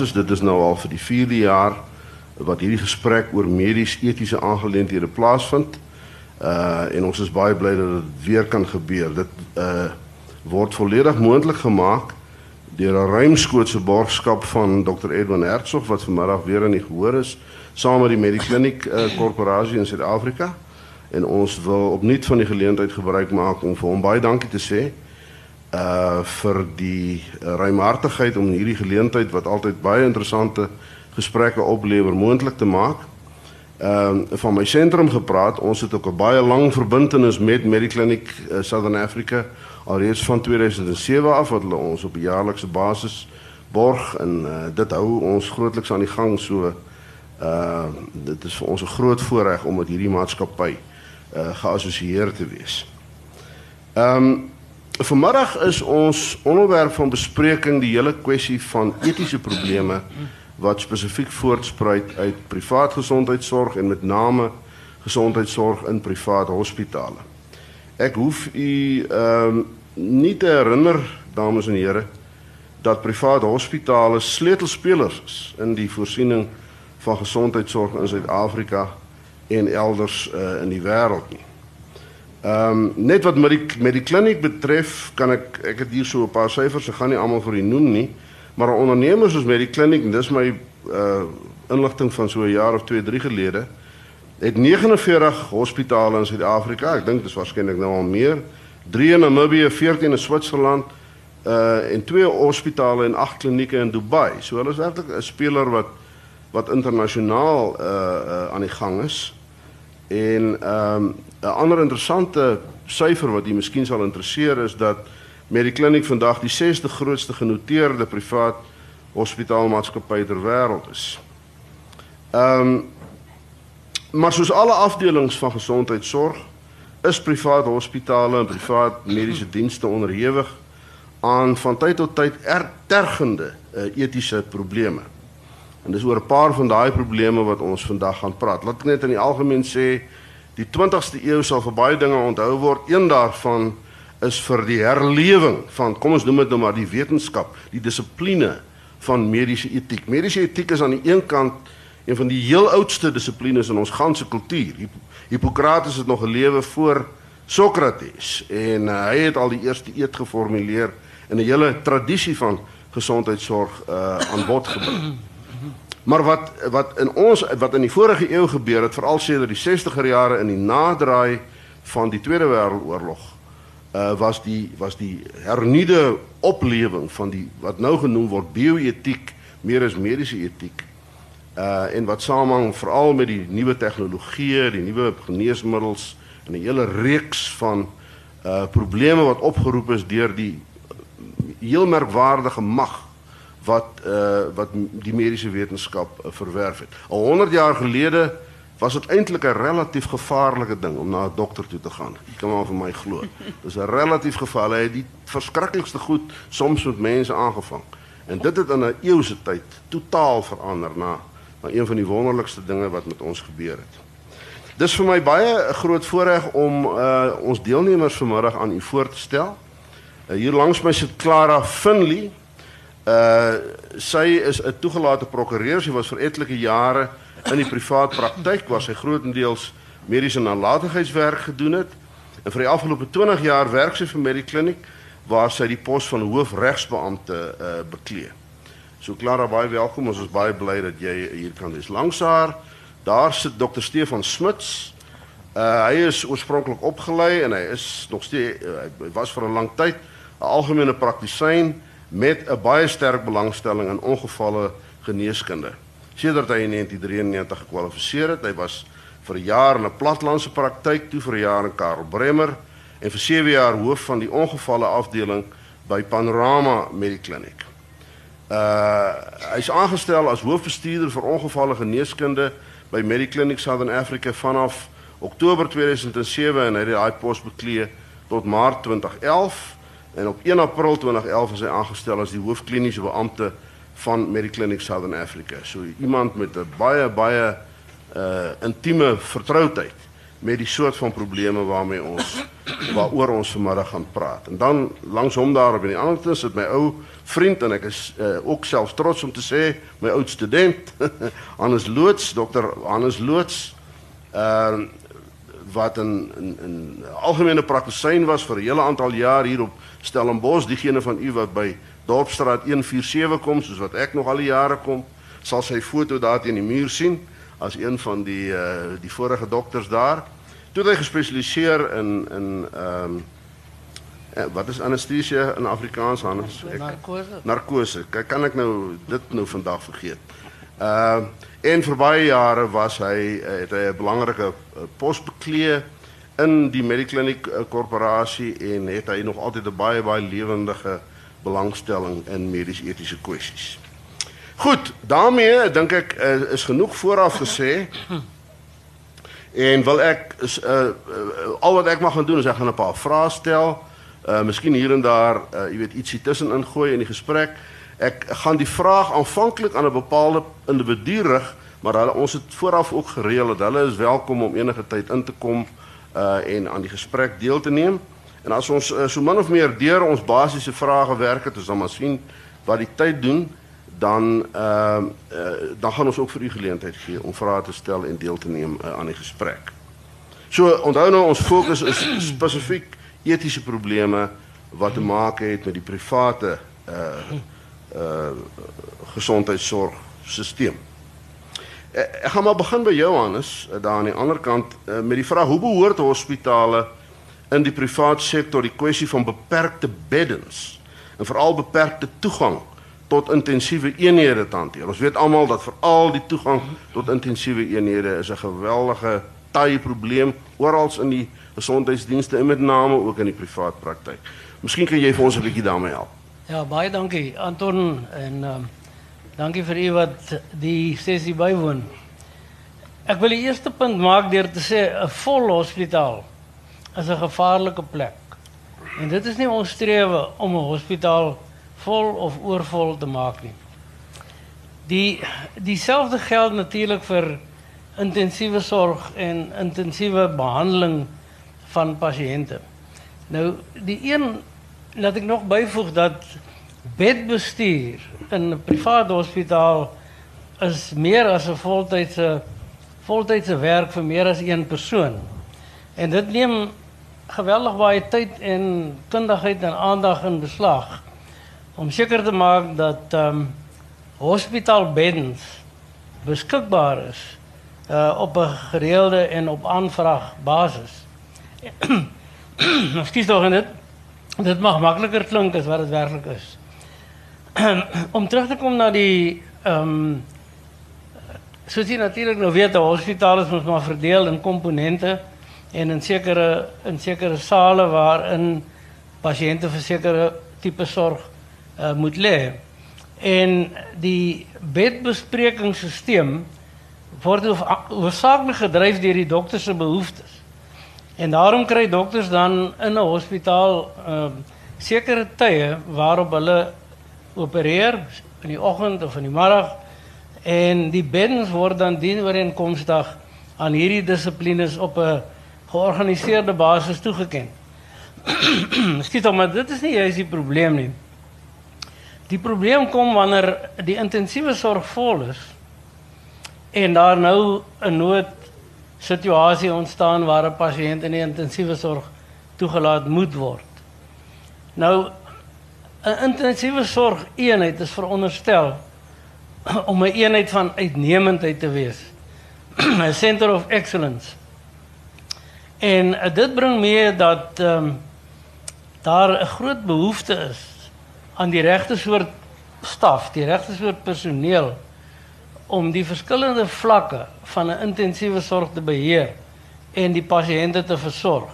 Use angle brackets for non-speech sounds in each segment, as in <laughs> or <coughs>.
basis. Dit is nou al vir die 4de jaar wat hierdie gesprek oor medies etiese aangeleenthede plaasvind. Uh en ons is baie bly dat dit weer kan gebeur. Dit uh word volledig moontlik gemaak deur 'n ruimskootse borgskap van Dr Edwin Hertzog wat vanmiddag weer in die gehoor is saam met die Medikliniek uh, korporasie in Suid-Afrika en ons wil opnuut van die geleentheid gebruik maak om vir hom baie dankie te sê uh vir die ruimhartigheid om hierdie geleentheid wat altyd baie interessante gesprekke oplewer moontlik te maak. Ehm uh, van my sentrum gepraat, ons het ook 'n baie lang verbintenis met Mediclinic uh, Southern Africa alreeds van 2007 af wat hulle ons op 'n jaarlikse basis borg en uh, dit hou ons grootliks aan die gang so uh dit is vir ons 'n groot voorreg om met hierdie maatskappy uh geassosieer te wees. Ehm um, vanmiddag is ons onderwerp van bespreking die hele kwessie van etiese probleme wat spesifiek voortspruit uit privaat gesondheidsorg en met name gesondheidsorg in privaat hospitale. Ek hoef u ehm um, nie te herinner dames en here dat privaat hospitale sleutelspelers is in die voorsiening van gesondheidsorg in Suid-Afrika en elders uh, in die wêreld nie. Ehm um, net wat met die met die kliniek betref, kan ek ek het hier so 'n paar syfers, ek gaan nie almal vir u noem nie, maar ondernemers soos met die kliniek, dis my uh inligting van so 'n jaar of 2, 3 gelede, het 49 hospitale in Suid-Afrika, ek dink dis waarskynlik nou al meer, 3 in Namibië, 14 in Switserland uh en twee hospitale en agt klinieke in Dubai. So hulle is werklik 'n speler wat wat internasionaal uh, uh aan die gang is. En ehm um, 'n ander interessante syfer wat jy miskien sal interesseer is dat Mediclinic vandag die 6de grootste genoteerde privaat hospitaalmaatskappy ter wêreld is. Ehm um, maar soos alle afdelings van gesondheidsorg is privaat hospitale en privaat mediese dienste onderhewig aan van tyd tot tyd ertergende uh, etiese probleme. En dis oor 'n paar van daai probleme wat ons vandag gaan praat. Laat ek net in die algemeen sê die 20ste eeu sal vir baie dinge onthou word. Een daarvan is vir die herlewing van kom ons noem dit nou maar die wetenskap, die dissipline van mediese etiek. Mediese etiek is aan die een kant een van die heel oudste dissiplines in ons ganse kultuur. Hippokrates het nog gelewe voor Sokrates en uh, hy het al die eerste eed geformuleer in 'n hele tradisie van gesondheidsorg uh, aan bod gebring. Maar wat wat in ons wat in die vorige eeu gebeur het, veral sedert die 60er jare in die naderdraai van die Tweede Wêreldoorlog, uh was die was die hernuide oplewing van die wat nou genoem word bioetiek meer as mediese etiek. Uh en wat samehang veral met die nuwe tegnologieë, die nuwe geneesmiddels en 'n hele reeks van uh probleme wat opgeroep is deur die heel merkwaardige mag wat uh wat die mediese wetenskap uh, verwerf het. Al 100 jaar gelede was dit eintlik 'n relatief gevaarlike ding om na 'n dokter toe te gaan. Jy kan maar vir my glo. <laughs> Dis 'n relatief geval. Hy het die verskriklikste goed soms met mense aangevang. En dit het in 'n eeu se tyd totaal verander na na een van die wonderlikste dinge wat met ons gebeur het. Dis vir my baie groot voorreg om uh ons deelnemers vanmiddag aan u voor te stel. Hier langs my Clara Finley. Uh sy is 'n toegelate prokureur. Sy was vir etlike jare in die privaat praktyk waar sy grootendeels mediese nalatigheidswerk gedoen het. En vir die afgelope 20 jaar werk sy vir Mediclinic waar sy die pos van hoofregsbeampte uh, beklee. So Clara baie welkom. Ons is baie bly dat jy hier kan wees. Langs haar daar sit Dr. Stefan Smits. Uh, hy is oorspronklik opgelei en hy is nog steeds uh, hy was vir 'n lang tyd 'n algemene praktisyn met 'n baie sterk belangstelling in ongevalle geneeskunde sedert hy in 1993 gekwalifiseer het. Hy was vir 'n jaar in 'n platlandse praktyk, toe vir 'n jaar in Karel Bremer en vir 7 jaar hoof van die ongevalle afdeling by Panorama Mediclinic. Uh hy's aangestel as hoofbestuurder vir ongevalle geneeskunde by Mediclinic Southern Africa vanaf Oktober 2007 en hy het daai pos beklee tot Maart 2011 en op 1 April 2011 is hy aangestel as die hoofkliniese beampte van Mediclinic Southern Africa. So iemand met 'n baie baie uh intieme vertroudheid met die soort van probleme waarmee ons <coughs> waaroor ons vanmiddag gaan praat. En dan langs hom daar op in die ander kant sit my ou vriend en ek is uh, ook self trots om te sê my oud student <laughs> Hannes Loots, Dr. Hannes Loots. Ehm uh, wat 'n 'n 'n algemene praktisyn was vir 'n hele aantal jaar hier op Stellenbosch, diegene van u wat by Dorpsstraat 147 kom, soos wat ek nog al die jare kom, sal sy foto daar teen die muur sien as een van die uh die vorige dokters daar. Toe hy gespesialiseer in in ehm um, wat is anestesie in Afrikaans anders? Narkose. Kan ek nou dit nou vandag vergeet? Ehm uh, en vir baie jare was hy uh, het hy 'n belangrike uh, pos beklee in die Medikliniek uh, korporasie en het hy nog altyd 'n baie baie lewendige belangstelling in medies-etiese kwessies. Goed, daarmee dink ek is genoeg vooraf gesê. En wil ek is uh, uh al wat ek mag gaan doen is ek gaan 'n paar vrae stel. Uh miskien hier en daar uh jy weet ietsie tussenin gooi in die gesprek. Ek gaan die vraag aanvanklik aan 'n bepaalde individu rig, maar hulle ons het vooraf ook gereël dat hulle is welkom om enige tyd in te kom uh en aan die gesprek deel te neem. En as ons uh, so min of meer deur ons basiese vrae werk het, ons dan maar sien wat die tyd doen dan ehm uh, uh, dan gaan ons ook vir u geleentheid gee om vrae te stel en deel te neem uh, aan die gesprek. So onthou nou ons fokus is spesifiek etiese probleme wat te maak het met die private uh uh gesondheidsorgstelsel. Ek gaan maar begin by Johannes daar aan die ander kant uh, met die vraag hoe behoort hospitale in die private sektor die kwessie van beperkte beddens en veral beperkte toegang tot intensiewe eenhede te hanteer. Ons weet almal dat veral die toegang tot intensiewe eenhede is 'n geweldige taai probleem oral in die gesondheidsdienste en met name ook in die privaat praktyk. Miskien kan jy vir ons 'n bietjie daarmee help. Ja, baie dankie Anton en um, dankie vir u wat die sessie bywoon. Ek wil die eerste punt maak deur te sê 'n vol hospitaal is 'n gevaarlike plek. En dit is nie ons strewe om 'n hospitaal vol of oorvol te maak nie. Die dieselfde geld natuurlik vir intensiewe sorg en intensiewe behandeling van pasiënte. Nou die een laat ek nog byvoeg dat bedbestuur in 'n private hospitaal is meer as 'n voltydse voltydse werk vir meer as een persoon. En dit neem geweldig baie tyd en kundigheid en aandag in beslag om seker te maak dat ehm um, hospitaalbeddens beskikbaar is uh op 'n gereelde en op aanvraag basis. Nou skiet tog net. Dit mag makliker klink as wat dit werklik is. <clears throat> om terug te kom na die um, soos jy natuurlik nou weet, 'n hospitaal is mos maar verdeel in komponente en in sekere in sekere sale waarin pasiënte vir sekere tipe sorg uh, moet lê. En die bedbesprekingsstelsel word hoofsaaklik gedryf deur die dokter se behoeftes. En daarom kry dokters dan in 'n hospitaal uh, sekere tye waarop hulle opereer in die oggend of in die middag en die beddens word dan dienooreenkomstig aan hierdie dissiplines op 'n georganiseerde basis toegeken. <clears throat> Skiet hom, maar dit is nie juist die probleem nie. Die probleem kom wanneer die intensiewe sorg vol is en daar nou 'n nood situasie ontstaan waar 'n pasiënt in die intensiewe sorg toegelaat moet word. Nou 'n intensiewe sorg eenheid is veronderstel om 'n eenheid van uitnemendheid te wees. <clears throat> 'n Center of Excellence. En dit bring mee dat ehm um, daar 'n groot behoefte is aan die regte soort staf, die regte soort personeel om die verskillende vlakke van 'n intensiewe sorg te beheer en die pasiënte te versorg.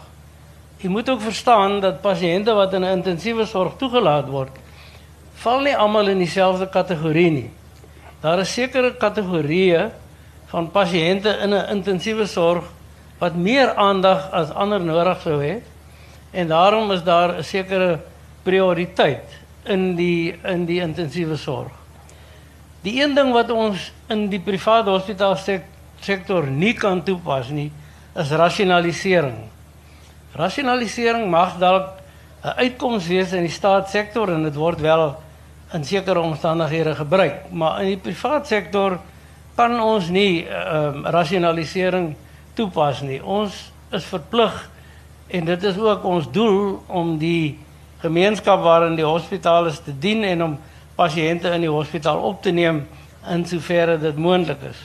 Jy moet ook verstaan dat pasiënte wat in 'n intensiewe sorg toegelaat word, val nie almal in dieselfde kategorie nie. Daar is sekere kategorieë van pasiënte in 'n intensiewe sorg wat meer aandag as ander nodig sou en daarom is daar 'n sekere prioriteit in die in die intensiewe sorg. Die een ding wat ons in die private hospitaal sektor nie kan toepas nie, is rasionalisering. Rasionalisering mag dalk 'n uitkoms wees in die staatssektor en dit word wel in sekere omstandighede gebruik, maar in die private sektor kan ons nie ehm uh, rasionalisering toepas nie. Ons is verplig en dit is ook ons doel om die gemeenskap waarin die hospitaal is te dien en om pasiënte in die hospitaal op te neem in soverre dit moontlik is.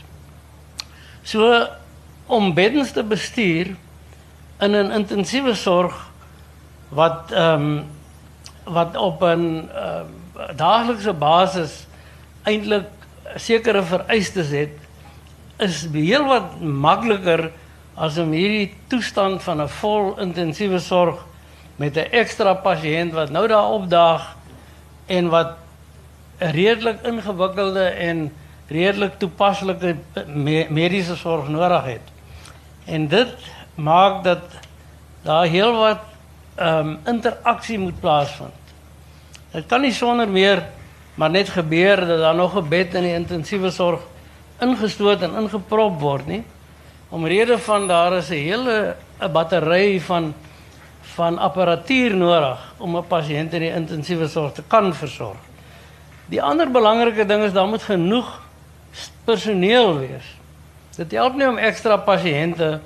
So om beddens te bestuur in 'n intensiewe sorg wat ehm um, wat op 'n uh, daaglikse basis eintlik sekere vereistes het is heel wat makliker as om hierdie toestand van 'n vol intensiewe sorg met 'n ekstra pasiënt wat nou daar opdaag en wat redelik ingewikkelde en redelik toepaslike me mediese sorg nodig het. En dit maak dat daar heelwat ehm um, interaksie moet plaasvind. Dit kan nie sonder meer maar net gebeur dat daar nog 'n bed in die intensiewe sorg ingestoot en ingeprop word nie. Omrede van daar is 'n hele 'n battery van van apparatuur nodig om 'n pasiënt in die intensiewe sorg te kan versorg. Die ander belangrike ding is daar moet genoeg personeel wees. Dit help nie om ekstra pasiënte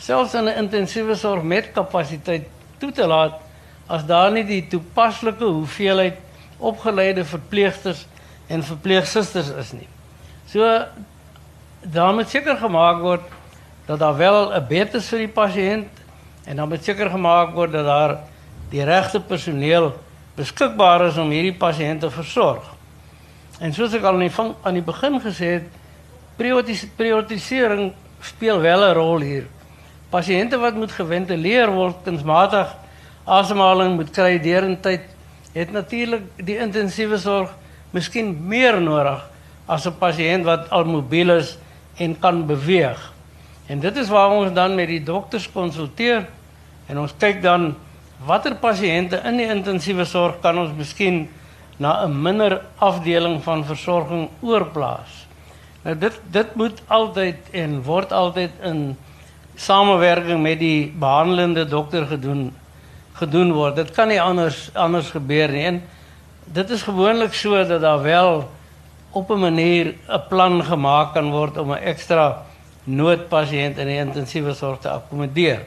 selfs in 'n intensiewe sorg met kapasiteit toe te laat as daar nie die toepaslike hoeveelheid opgeleide verpleegsters en verpleegsusters is nie. So daar moet seker gemaak word dat daar wel 'n bed is vir die pasiënt En dan moet seker gemaak word dat daar die regte personeel beskikbaar is om hierdie pasiënte te versorg. En soos ek al aan die begin gesê het, prioritisering speel wel 'n rol hier. Pasiënte wat moet geventileer word, kunsmatig asemhaling moet kry derentyd, het natuurlik die intensiewe sorg miskien meer nodig as 'n pasiënt wat al mobiel is en kan beweeg. En dit is waar ons dan met die dokters konsulteer en ons kyk dan watter pasiënte in die intensiewe sorg kan ons miskien na 'n minder afdeling van versorging oorplaas. Nou dit dit moet altyd en word altyd in samewerking met die behandelende dokter gedoen gedoen word. Dit kan nie anders anders gebeur nie. En dit is gewoonlik so dat daar wel op 'n manier 'n plan gemaak kan word om 'n ekstra noodpasiënt in die intensiewe sorg te akkommodeer.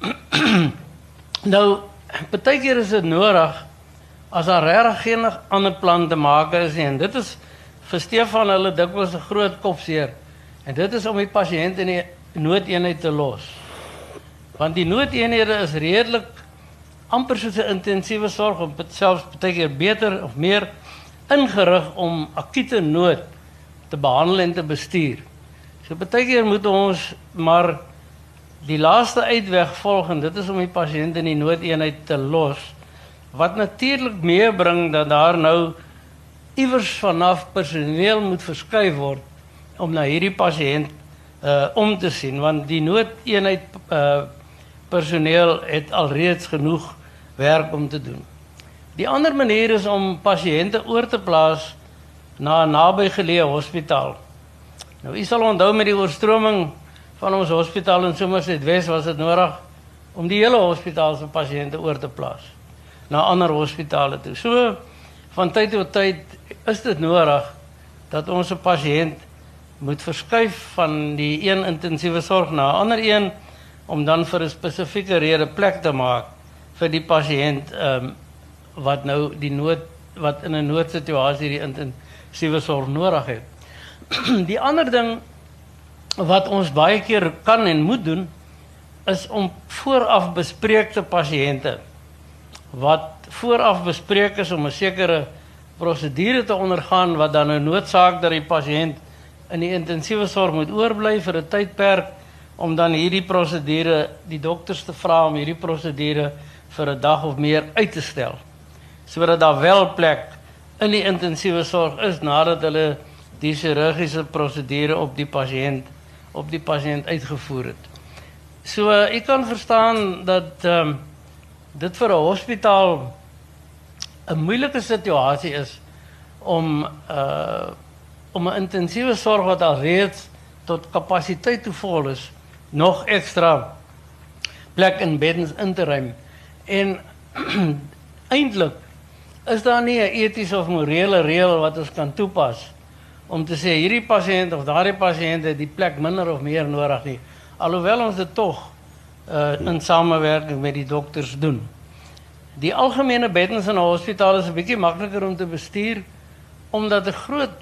<clears throat> nou, baie keer is dit nodig as daar regtig geen ander plan te maak is en dit is vir Stefan hulle dikwels 'n groot kopseer en dit is om die pasiënt in die te los. Want die noodeenhede is redelik amper soos 'n intensiewe sorg of selfs baie keer beter of meer ingerig om akute nood te behandel en te bestuur. So baie keer moet ons maar die laaste uitweg volg en dit is om die pasiënt in die noodeenheid te los. Wat natuurlik meebring dat daar nou iewers vanaf personeel moet verskuif word om na hierdie pasiënt uh om te sien want die noodeenheid uh personeel het alreeds genoeg werk om te doen. Die ander manier is om pasiënte oor te plaas na 'n nabygeleë hospitaal. Nou, u sal onthou met die oorstroming van ons hospitaal in Somerset Wes was dit nodig om die hele hospitaal se pasiënte oor te plaas na ander hospitale toe. So van tyd tot tyd is dit nodig dat ons 'n pasiënt moet verskuif van die een intensiewe sorg na 'n ander een om dan vir 'n spesifieke rede plek te maak vir die pasiënt ehm um, wat nou die nood wat in 'n noodsituasie die intensiewe sorg nodig het. <clears throat> die ander ding wat ons baie keer kan en moet doen is om vooraf bespreekte pasiënte wat vooraf bespreek is om 'n sekere prosedure te ondergaan wat dan nou noodsaak dat die pasiënt in die intensiewe sorg moet oorbly vir 'n tydperk om dan hierdie prosedure die dokters te vra om hierdie prosedure vir 'n dag of meer uit te stel sodat daar wel plek in die intensiewe sorg is nadat hulle die chirurgiese prosedure op die pasiënt op die pasiënt uitgevoer het. So ek kan verstaan dat ehm um, dit vir 'n hospitaal 'n moeilike situasie is om uh om 'n intensiewe sorg wat al reeds tot kapasiteit te vol is nog extra plek in beddens in te ruim. En <clears throat> eintlik is daar nie 'n etiese of morele reël wat ons kan toepas om te sê hierdie pasiënt of daardie pasiënt het die plek minder of meer nodig nie. Alhoewel ons dit tog uh, in samewerking met die dokters doen. Die algemene beddens in 'n hospitaal is 'n bietjie makliker om te bestuur omdat 'n groot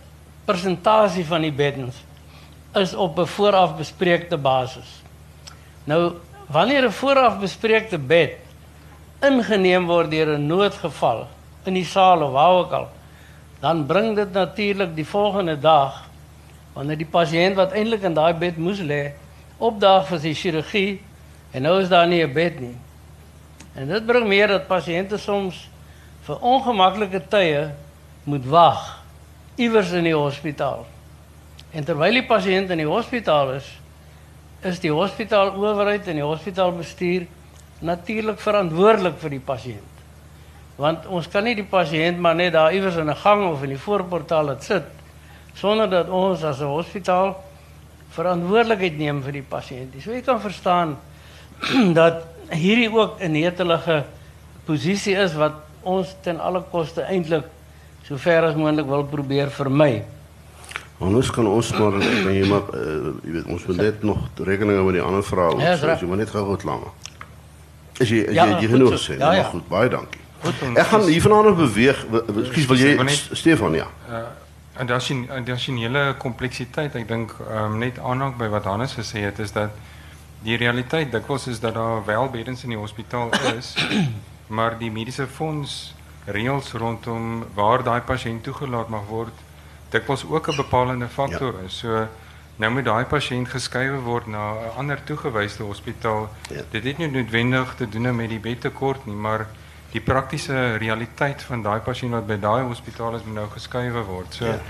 persentasie van die beddens is op 'n vooraf bespreekte basis. Nou wanneer 'n vooraf bespreekte bed ingeneem word deur 'n noodgeval in die saal of waar ook al, dan bring dit natuurlik die volgende dag wanneer die pasiënt wat eintlik in daai bed moes lê, opdaag vir sy chirurgie en nou is daar nie 'n bed nie. En dit bring meer dat pasiënte soms vir ongemaklike tye moet wag iewers in die hospitaal. En terwyl die pasiënt in die hospitaal is, is die hospitaalowerheid en die hospitaalbestuur natuurlik verantwoordelik vir die pasiënt. Want ons kan nie die pasiënt maar net daar iewers in 'n gang of in die voorportaal laat sit sonder dat ons as 'n hospitaal verantwoordelikheid neem vir die pasiënt. So jy kan verstaan <clears throat> dat hierdie ook 'n netelige posisie is wat ons ten alle koste eintlik so ver as moontlik wil probeer vermy. Anders kan ons maar kan jy maar uh, jy weet ons moet net nog rekeninge met die ander vrae ja, so jy moet net gou goed laat. Is jy is ja, jy, jy genoeg sê? Ja, ja. goed, baie dankie. Goed, Ek gaan hier vanaand beweeg. Ekskuus, wil jy Stefan ja. Uh, en daar sien daar sien hele kompleksiteit. Ek dink um, net aanhaak by wat Hannes gesê het is dat die realiteit dikwels is dat daar wel beddens in die hospitaal is, <clears throat> maar die mediese fonds reëls rondom waar daai pasiënt toegelaat mag word dikwels ook 'n bepalende faktor ja. is. So nou moet daai pasiënt geskuif word na 'n ander toegewyde hospitaal. Ja. Dit het nie noodwendig te doen met die bedtekort nie, maar die praktiese realiteit van daai pasiënt wat by daai hospitaal is moet nou geskuif word. So ja.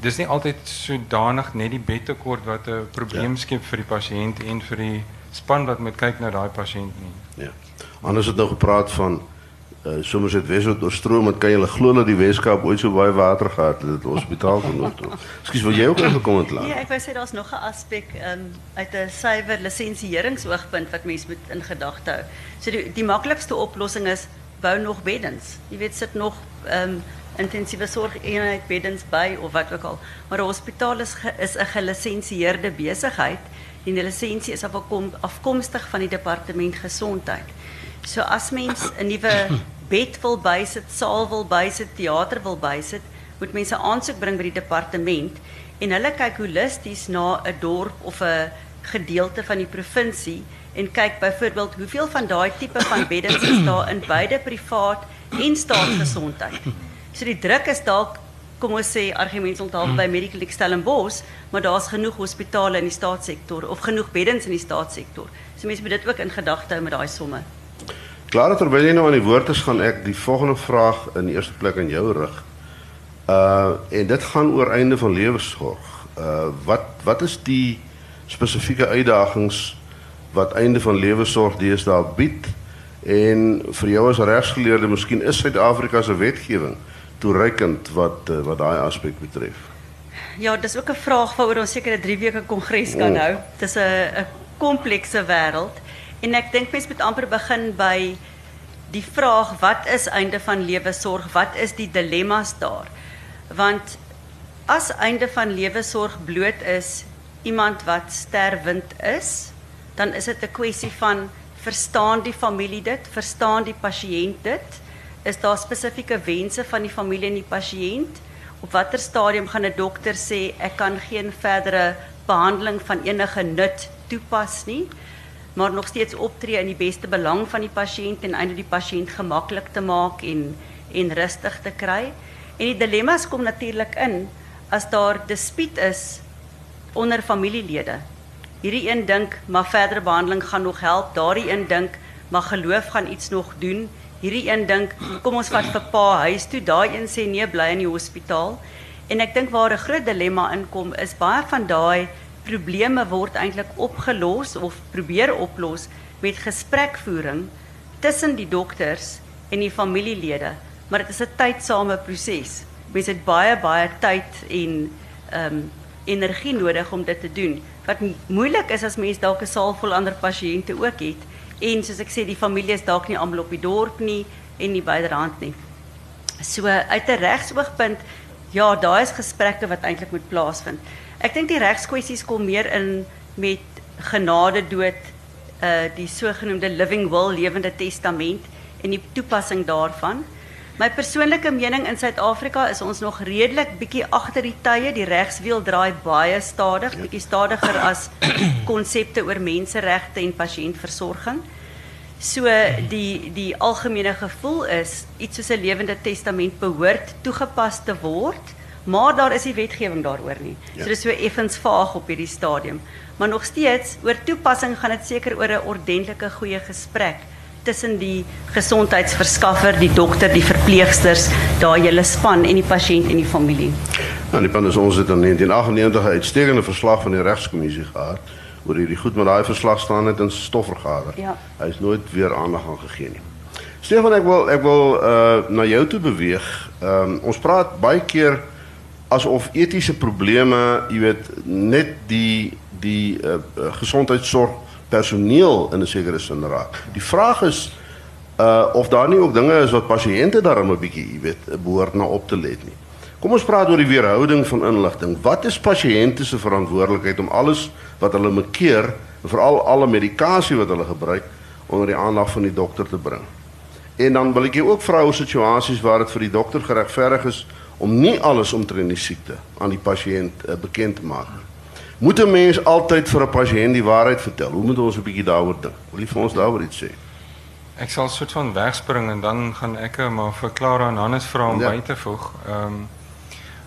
Dis nie altyd sodanig net die bedtekort wat 'n probleem ja. skep vir die pasiënt en vir die span wat moet kyk na daai pasiënt nie. Ja. Anders het nou gepraat van uh, soms het Wesot oorstroom en kan jy glo dat die Weskaap ooit so baie water gehad het dit hospitaal genoot. Ekskuus, wil jy ook ingekom het laat? Nee, ek wou sê daar's nog 'n aspek um, uit 'n suiwer lisensiëringsoogpunt wat mense moet in gedagte hou. So die die maklikste oplossing is bou nog beddens. Jy weet sit nog ehm um, intensiewe sorg eenheid beddens by of wat ook al. Maar 'n hospitaal is ge, is 'n gelisensieerde besigheid en die lisensie is afkom, afkomstig van die departement gesondheid. So as mens 'n nuwe <clears throat> bed wil bysit, saal wil bysit, teater wil bysit, moet mense aansoek bring by die departement en hulle kyk holisties na 'n dorp of 'n gedeelte van die provinsie en kyk byvoorbeeld hoeveel van daai tipe van beddens is daar in beide privaat en staatsgesondheid. <clears throat> So die druk is dalk kom ons sê argumentsontaal by Medical Stellenbosch, maar daar's genoeg hospitale in die staatssektor of genoeg beddens in die staatssektor. So mense moet dit ook in gedagte hou met daai somme. Klaar terwyl jy nou aan die woord is, gaan ek die volgende vraag in die eerste plek aan jou rig. Uh en dit gaan oor einde van lewensorg. Uh wat wat is die spesifieke uitdagings wat einde van lewensorg deesdae bied? En vir jou as regsgeleerde, miskien is Suid-Afrika se wetgewing toereikend wat uh, wat daai aspek betref. Ja, dis ook 'n vraag waaroor ons seker 'n 3 weke kongres kan oh. hou. Dis 'n 'n komplekse wêreld. En ek dink mens moet amper begin by die vraag wat is einde van lewe sorg? Wat is die dilemma's daar? Want as einde van lewe sorg bloot is iemand wat sterwend is, dan is dit 'n kwessie van verstaan die familie dit, verstaan die pasiënt dit? Is daar spesifieke wense van die familie en die pasiënt? Op watter stadium gaan 'n dokter sê ek kan geen verdere behandeling van enige nut toepas nie? maar nog steeds optree in die beste belang van die pasiënt en eintlik die pasiënt gemaklik te maak en en rustig te kry. En die dilemma's kom natuurlik in as daar dispuut is onder familielede. Hierdie een dink maar verdere behandeling gaan nog help, daardie een dink maar geloof gaan iets nog doen. Hierdie een dink kom ons vat vir pa huis toe, daai een sê nee, bly in die hospitaal. En ek dink waar 'n groot dilemma inkom is baie van daai probleme word eintlik opgelos of probeer oplos met gesprekvoering tussen die dokters en die familielede, maar dit is 'n tydsame proses. Mense het baie baie tyd en ehm um, energie nodig om dit te doen. Wat moeilik is as mens dalk 'n saal vol ander pasiënte ook het en soos ek sê die familie is dalk nie almal op die dorp nie en nie byderhand nie. So uit 'n regsoogpunt ja, daar is gesprekke wat eintlik moet plaasvind. Ek dink die regskwessies kom meer in met genade dood uh die sogenaamde living will lewende testament en die toepassing daarvan. My persoonlike mening in Suid-Afrika is ons nog redelik bietjie agter die tye. Die regswiel draai baie stadig, bietjie stadiger as <clears throat> konsepte oor menseregte en pasiëntversorging. So die die algemene gevoel is iets soos 'n lewende testament behoort toegepas te word, maar daar is nie wetgewing daaroor nie. Ja. So dis so effens vaag op hierdie stadium. Maar nog steeds oor toepassing gaan dit seker oor 'n ordentlike goeie gesprek tussen die gesondheidsverskaffer, die dokter, die verpleegsters, daai hele span en die pasiënt en die familie. Nou, die pan is ons het in 1998 'n uitstekende verslag van die regskommissie gehad oor hierdie goed, maar daai verslag staan net in stofvergader. Ja. Hy is nooit weer aandag aan gegee nie. Stefan, ek wil ek wil uh na jou toe beweeg. Ehm um, ons praat baie keer asof etiese probleme, jy weet, net die die uh, uh gesondheidsorg personeel in 'n sekere sin raak. Die vraag is uh of daar nie ook dinge is wat pasiënte daarom 'n bietjie, jy weet, behoort na op te let nie. Kom ons praat oor die weerhouding van inligting. Wat is pasiënte se verantwoordelikheid om alles wat hulle mekeer, veral alle medikasie wat hulle gebruik, onder die aandag van die dokter te bring? En dan wil ek jou ook vra oor situasies waar dit vir die dokter geregverdig is om nie alles omtrent die siekte aan die pasiënt uh, bekend te maak nie. Moet 'n mens altyd vir 'n pasiënt die waarheid vertel? Hoe moet ons 'n bietjie daaroor dink? Wil jy vir ons daaroor iets sê? Ek sal soort van wegspring en dan gaan ek maar verklaar aan Hannes vra om ja. by te voeg. Ehm um,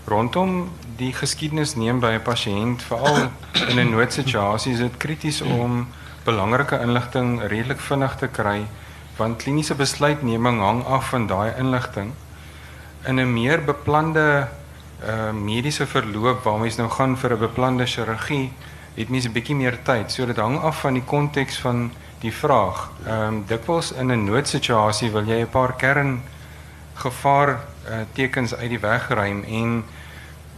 rondom die geskiedenis neem by 'n pasiënt veral in 'n noodsituasie is dit krities om belangrike inligting redelik vinnig te kry want kliniese besluitneming hang af van daai inligting. In 'n meer beplande uh mediese verloop waar mens nou gaan vir 'n beplande chirurgie, het mens 'n bietjie meer tyd. So dit hang af van die konteks van die vraag. Ehm um, dikwels in 'n noodsituasie wil jy 'n paar kern gevaar uh, tekens uit die weg ruim en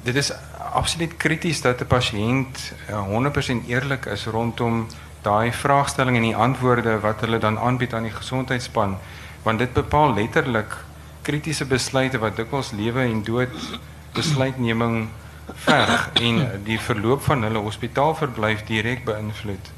dit is absoluut krities dat 'n pasiënt uh, 100% eerlik is rondom daai vraagstelling en die antwoorde wat hulle dan aanbied aan die gesondheidsspan want dit bepaal letterlik kritiese besluite wat dikwels lewe en dood besluitneming verg en die verloop van hulle hospitaalverblyf direk beïnvloed.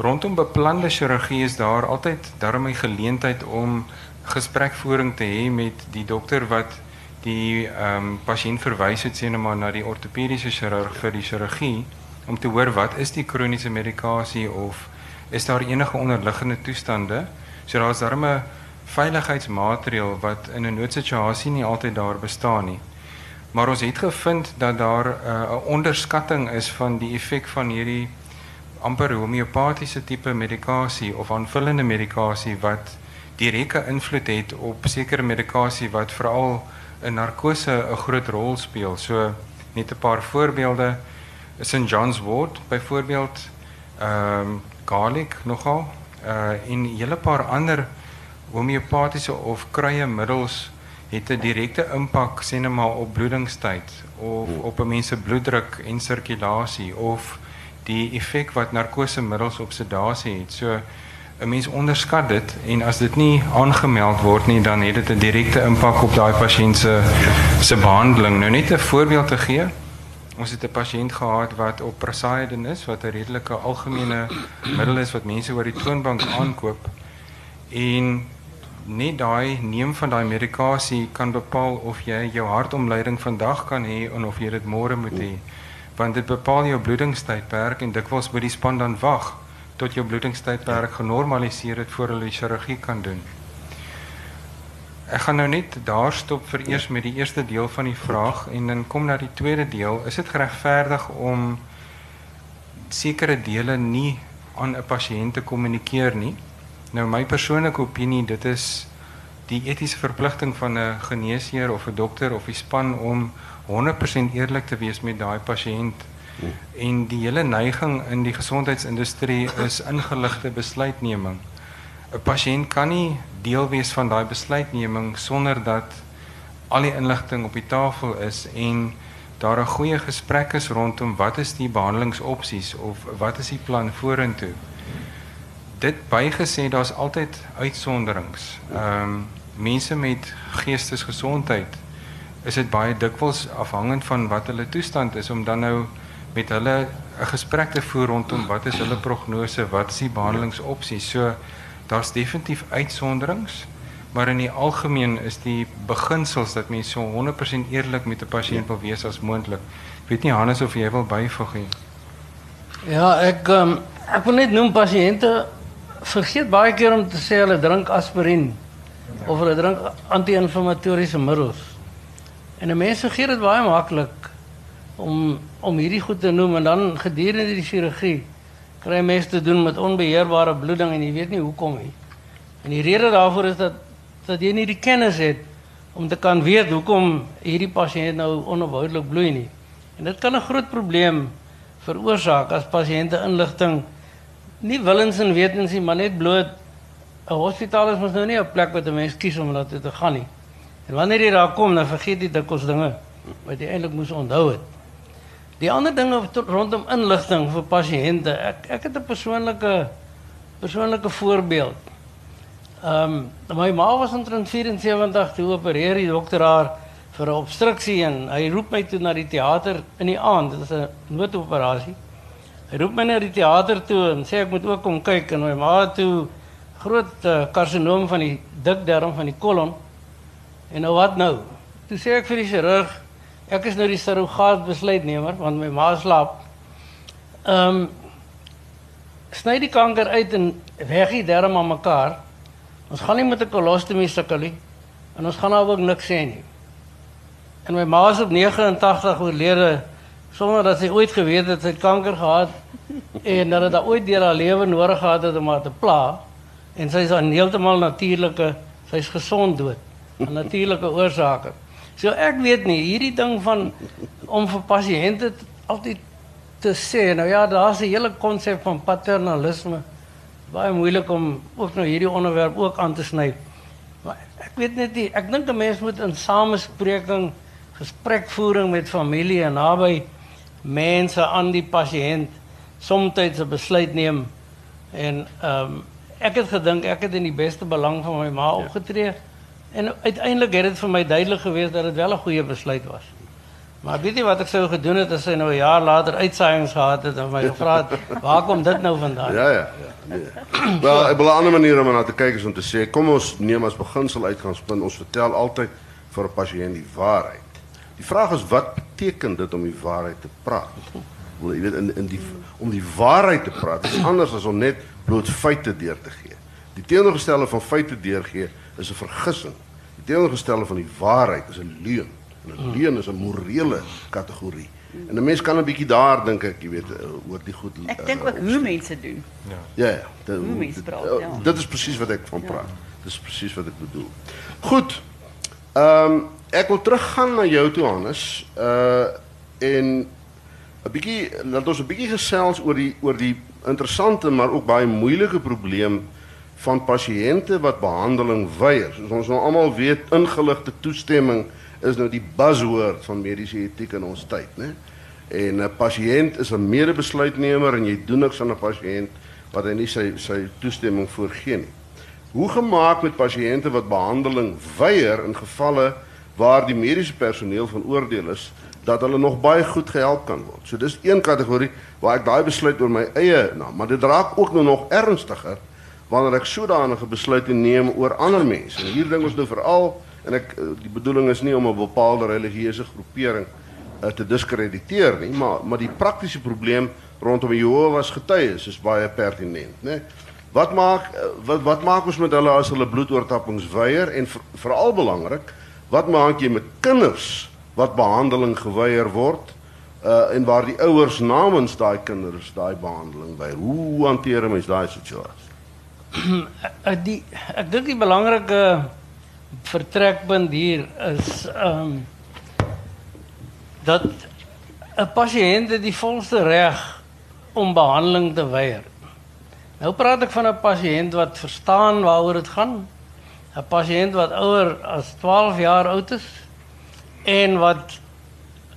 Rondom beplande chirurgie is daar altyd darmie geleentheid om gesprekvoering te hê met die dokter wat die ehm um, pasiënt verwys het sien maar na die ortopediese chirurg vir die chirurgie om te hoor wat is die kroniese medikasie of is daar enige onderliggende toestande. So daar's darmie veiligheidsmaatreël wat in 'n noodsituasie nie altyd daar bestaan nie. Maar ons het gevind dat daar eh, 'n uh, is van die effek van hierdie amper homeopatiese tipe medikasie of aanvullende medikasie wat direkte invloed het op sekere medikasie wat veral in narkose 'n groot rol speel. So net 'n paar voorbeelde is in John's Wort byvoorbeeld ehm garlic nogal uh in 'n hele paar ander homeopatiese of kruie middels het 'n direkte impak sê net maar op bloedingstyd of hmm. op 'n mens se bloeddruk en sirkulasie of die effek wat narkosemiddels op sedasie het. So 'n mens onderskat dit en as dit nie aangemeld word nie dan het dit 'n direkte impak op daai pasiënt se se behandeling. Nou net 'n voorbeeld te gee. Ons het 'n pasiënt gehad wat op Prasidin is wat 'n redelike algemene middel is wat mense oor die toonbank aankoop. En net daai neem van daai medikasie kan bepaal of jy jou hartomleiding vandag kan hê en of jy dit môre moet hê. Want dit bepaal jou bloedingstydperk en dikwels moet die span dan wag tot jou bloedingstydperk genormaliseer het voor hulle die chirurgie kan doen. Ek gaan nou net daar stop vir eers met die eerste deel van die vraag en dan kom na die tweede deel. Is dit geregverdig om sekere dele nie aan 'n pasiënt te kommunikeer nie? Nou my persoonlike opinie, dit is die etiese verpligting van 'n geneesheer of 'n dokter of 'n span om 100% eerlik te wees met daai pasiënt. En die hele neiging in die gesondheidsindustrie is ingeligte besluitneming. 'n Pasiënt kan nie deel wees van daai besluitneming sonder dat al die inligting op die tafel is en daar 'n goeie gesprek is rondom wat is die behandelingsopsies of wat is die plan vorentoe. Dit bygesê daar's altyd uitsonderings. Ehm um, mense met geestesgesondheid is dit baie dikwels afhangend van wat hulle toestand is om dan nou met hulle 'n gesprek te voer rondom wat is hulle prognose, wat is die behandelingsopsies. So daar's definitief uitsonderings, maar in die algemeen is die beginsels dat mens so 100% eerlik met 'n pasiënt wil wees as moontlik. Ek weet nie Hannes of jy wil byvoeg nie. Ja, ek um, ek wil net noem pasiënte vergeet baie keer om te sê hulle drink aspirien of hulle drink anti-inflammatoriese middels. En 'n mens vergeet dit baie maklik om om hierdie goed te noem en dan gedurende die chirurgie kry mense te doen met onbeheerbare bloeding en jy weet nie hoekom nie. En die rede daarvoor is dat dat jy nie die kennis het om te kan weet hoekom hierdie pasiënt nou onophoudelik bloei nie. En dit kan 'n groot probleem veroorsaak as pasiënte inligting nie willens en wetens maar net bloot 'n hospitaal is mos nou nie 'n plek wat 'n mens kies om toe te gaan. En wanneer jy daar kom, dan vergeet jy dikwels dinge wat jy eintlik moes onthou het. Die ander dinge rondom inligting vir pasiënte. Ek ek het 'n persoonlike persoonlike voorbeeld. Ehm um, ma was omtrent 74 toe opereer die dokter haar vir 'n obstruksie en hy roep my toe na die teater in die aand. Dit is 'n noodoperasie. Hy roep my na die teater toe en sê ek moet ook kom kyk en my ma toe groot uh, karsinoom van die dikdarm van die kolon. En nou wat nou? Toe sê ek vir die chirurg, ek is nou die surrogaat besluitnemer want my ma slaap. Ehm um, sny die kanker uit en weg die darm aan mekaar. Ons gaan nie met 'n kolostomie sukkel nie. En ons gaan nou ook niks sê nie. En my ma is op 89 oorlede sonder dat sy ooit het sy het kanker gehad en dat dit ooit deur haar lewe nodig gehad het om te pla en sy is aan heeltemal natuurlike sy's gesond dood aan natuurlike oorsake. So ek weet nie hierdie ding van om vir pasiënte altyd te sê nou ja daar's 'n hele konsep van paternalisme baie moeilik om ook nou hierdie onderwerp ook aan te sny. Maar ek weet net nie ek dink 'n mens moet in samespreking gesprekvoering met familie en naby mense aan die pasiënt soms 'n besluit neem en ehm um, ek het gedink ek het in die beste belang van my ma ja. opgetree en uiteindelik het dit vir my duidelik gewees dat dit wel 'n goeie besluit was. Maar weet jy wat ek sou gedoen het as sy nou 'n jaar later uitsaaiings gehad het en my gevra het <laughs> waar kom dit nou vandaan? Ja ja. Nee. Wel, 'n ander manier om na te kyk is om te sê kom ons neem as beginsel uitgangspunt ons vertel altyd vir 'n pasiënt die waarheid. Die vraag is wat beteken dit om die waarheid te praat? Wil jy weet in in die om die waarheid te praat is anders as om net bloot feite deur te gee. Die teenoorgestelde van feite deurgee is 'n vergissing. Die teenoorgestelde van die waarheid is 'n leuen. En 'n leuen is 'n morele kategorie. En 'n mens kan 'n bietjie daar dink ek, jy weet, eh, oor die goed. Ek dink ook uh, hoe mense doen. Ja. Ja, ja. Dit, hoe mense praat, eh, ja. Dit is presies wat ek van praat. Ja. Dis presies wat ek bedoel. Goed. Ehm um, ek wil teruggaan na jou toe Hannes. Uh en 'n bietjie laat ons 'n bietjie gesels oor die oor die interessante maar ook baie moeilike probleem van pasiënte wat behandeling weier. Soos ons nou almal weet, ingeligte toestemming is nou die buzzword van mediese etiek in ons tyd, né? En 'n pasiënt is 'n medebesluitnemer en jy doen niks aan 'n pasiënt wat hy nie sy sy toestemming voorgee nie. Hoe gemaak met pasiënte wat behandeling weier in gevalle waar die mediese personeel van oordeel is dat hulle nog baie goed gehelp kan word. So dis een kategorie waar ek daai besluit oor my eie naam, maar dit raak ook nou nog ernstiger wanneer ek sodanige besluite neem oor ander mense. En hier dink ons nou veral en ek eh, die bedoeling is nie om 'n bepaalde religieuse groepering uh, te diskrediteer nie, maar maar die praktiese probleem rondom Jehovah's getuies is baie pertinent, né? Wat maak uh, wat wat maak ons met hulle as hulle bloedoortappings weier en veral belangrik, wat maak jy met kinders wat behandeling geweier word? uh en waar die ouers namens daai kinders daai behandeling by hoe hanteer mens daai situasie <clears throat> die ek dink die belangrike vertrekpunt hier is ehm um, dat 'n pasiënt die volste reg om behandeling te weier. Nou praat ek van 'n pasiënt wat verstaan waaroor dit gaan. 'n Pasiënt wat ouer as 12 jaar oud is en wat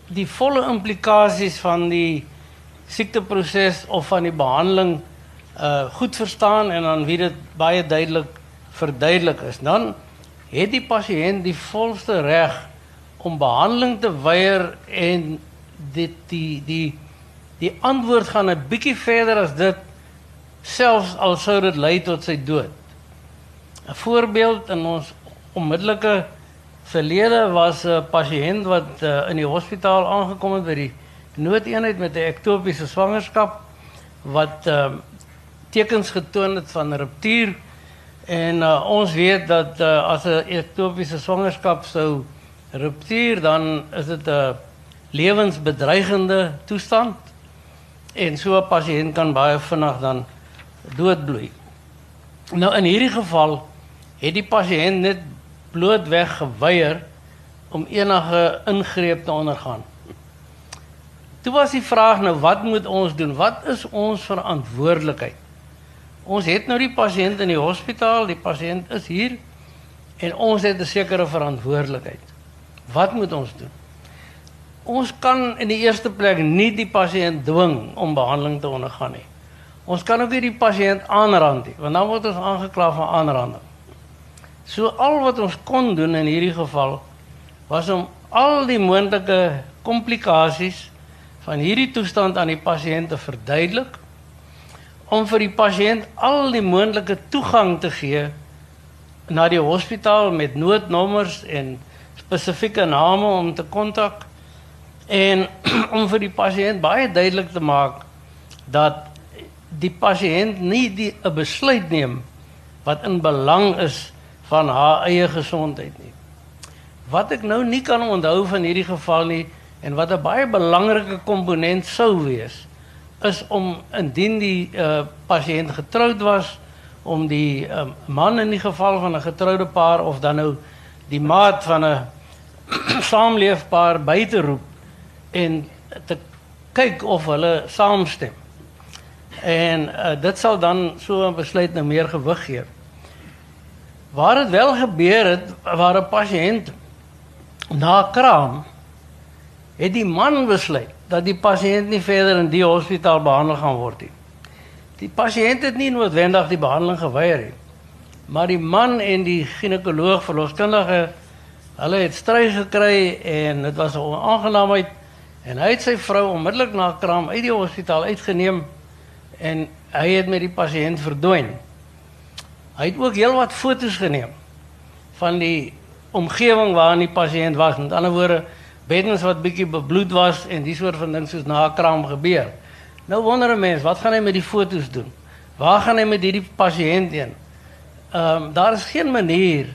die volle implikasies van die siekteproses of van die behandeling uh goed verstaan en dan wie dit baie duidelik verduidelik is, dan het die pasiënt die volste reg om behandeling te weier en dit die die die antwoord gaan 'n bietjie verder as dit selfs al sou dit lei tot sy dood. 'n Voorbeeld in ons onmiddellike verlede was 'n pasiënt wat uh, in die hospitaal aangekom het by die noodeenheid met 'n ektopiese swangerskap wat uh, tekens getoon het van ruptuur en uh, ons weet dat uh, as 'n ektopiese swangerskap sou ruptuur dan is dit 'n lewensbedreigende toestand en so 'n pasiënt kan baie vinnig dan doodbloei. Nou in hierdie geval het die pasiënt net blootweg geweier om enige ingreep te ondergaan. Toe was die vraag nou wat moet ons doen? Wat is ons verantwoordelikheid? Ons het nou die pasiënt in die hospitaal, die pasiënt is hier en ons het 'n sekere verantwoordelikheid. Wat moet ons doen? Ons kan in die eerste plek nie die pasiënt dwing om behandeling te ondergaan nie. Ons kan ook nie die pasiënt aanrand nie, want dan word ons aangekla van aanranding. So al wat ons kon doen in hierdie geval was om al die moontlike komplikasies van hierdie toestand aan die pasiënt te verduidelik om vir die pasiënt al die moontlike toegang te gee na die hospitaal met noodnommers en spesifieke name om te kontak en <clears throat> om vir die pasiënt baie duidelik te maak dat die pasiënt nie die 'n besluit neem wat in belang is van haar eie gesondheid nie. Wat ek nou nie kan onthou van hierdie geval nie en wat 'n baie belangrike komponent sou wees is om indien die uh, pasiënt getroud was om die uh, man in die geval van 'n getroude paar of dan nou die maat van 'n <clears throat> saamleefpaar by te roep en te kyk of hulle saamstem. En uh, dit sal dan so 'n besluit nou meer gewig gee. Waar dit wel gebeur het waar 'n pasiënt na kraam het die man besluit dat die pasiënt nie verder in die hospitaal behandel gaan word nie. Die pasiënt het nie noodwendig die behandeling geweier nie. Maar die man en die ginekoloog verloskundige hulle het stry gekry en dit was 'n onaangenaamheid en hy het sy vrou onmiddellik na kraam uit die hospitaal uitgeneem en hy het met die pasiënt verdwyn. Hy het ook heelwat foto's geneem van die omgewing waarin die pasiënt was. Met ander woorde, beddens wat bietjie bebloed was en die soort van ding soos na 'n kraam gebeur. Nou wonder 'n mens, wat gaan hy met die foto's doen? Waar gaan hy met hierdie pasiënt heen? Ehm um, daar is geen manier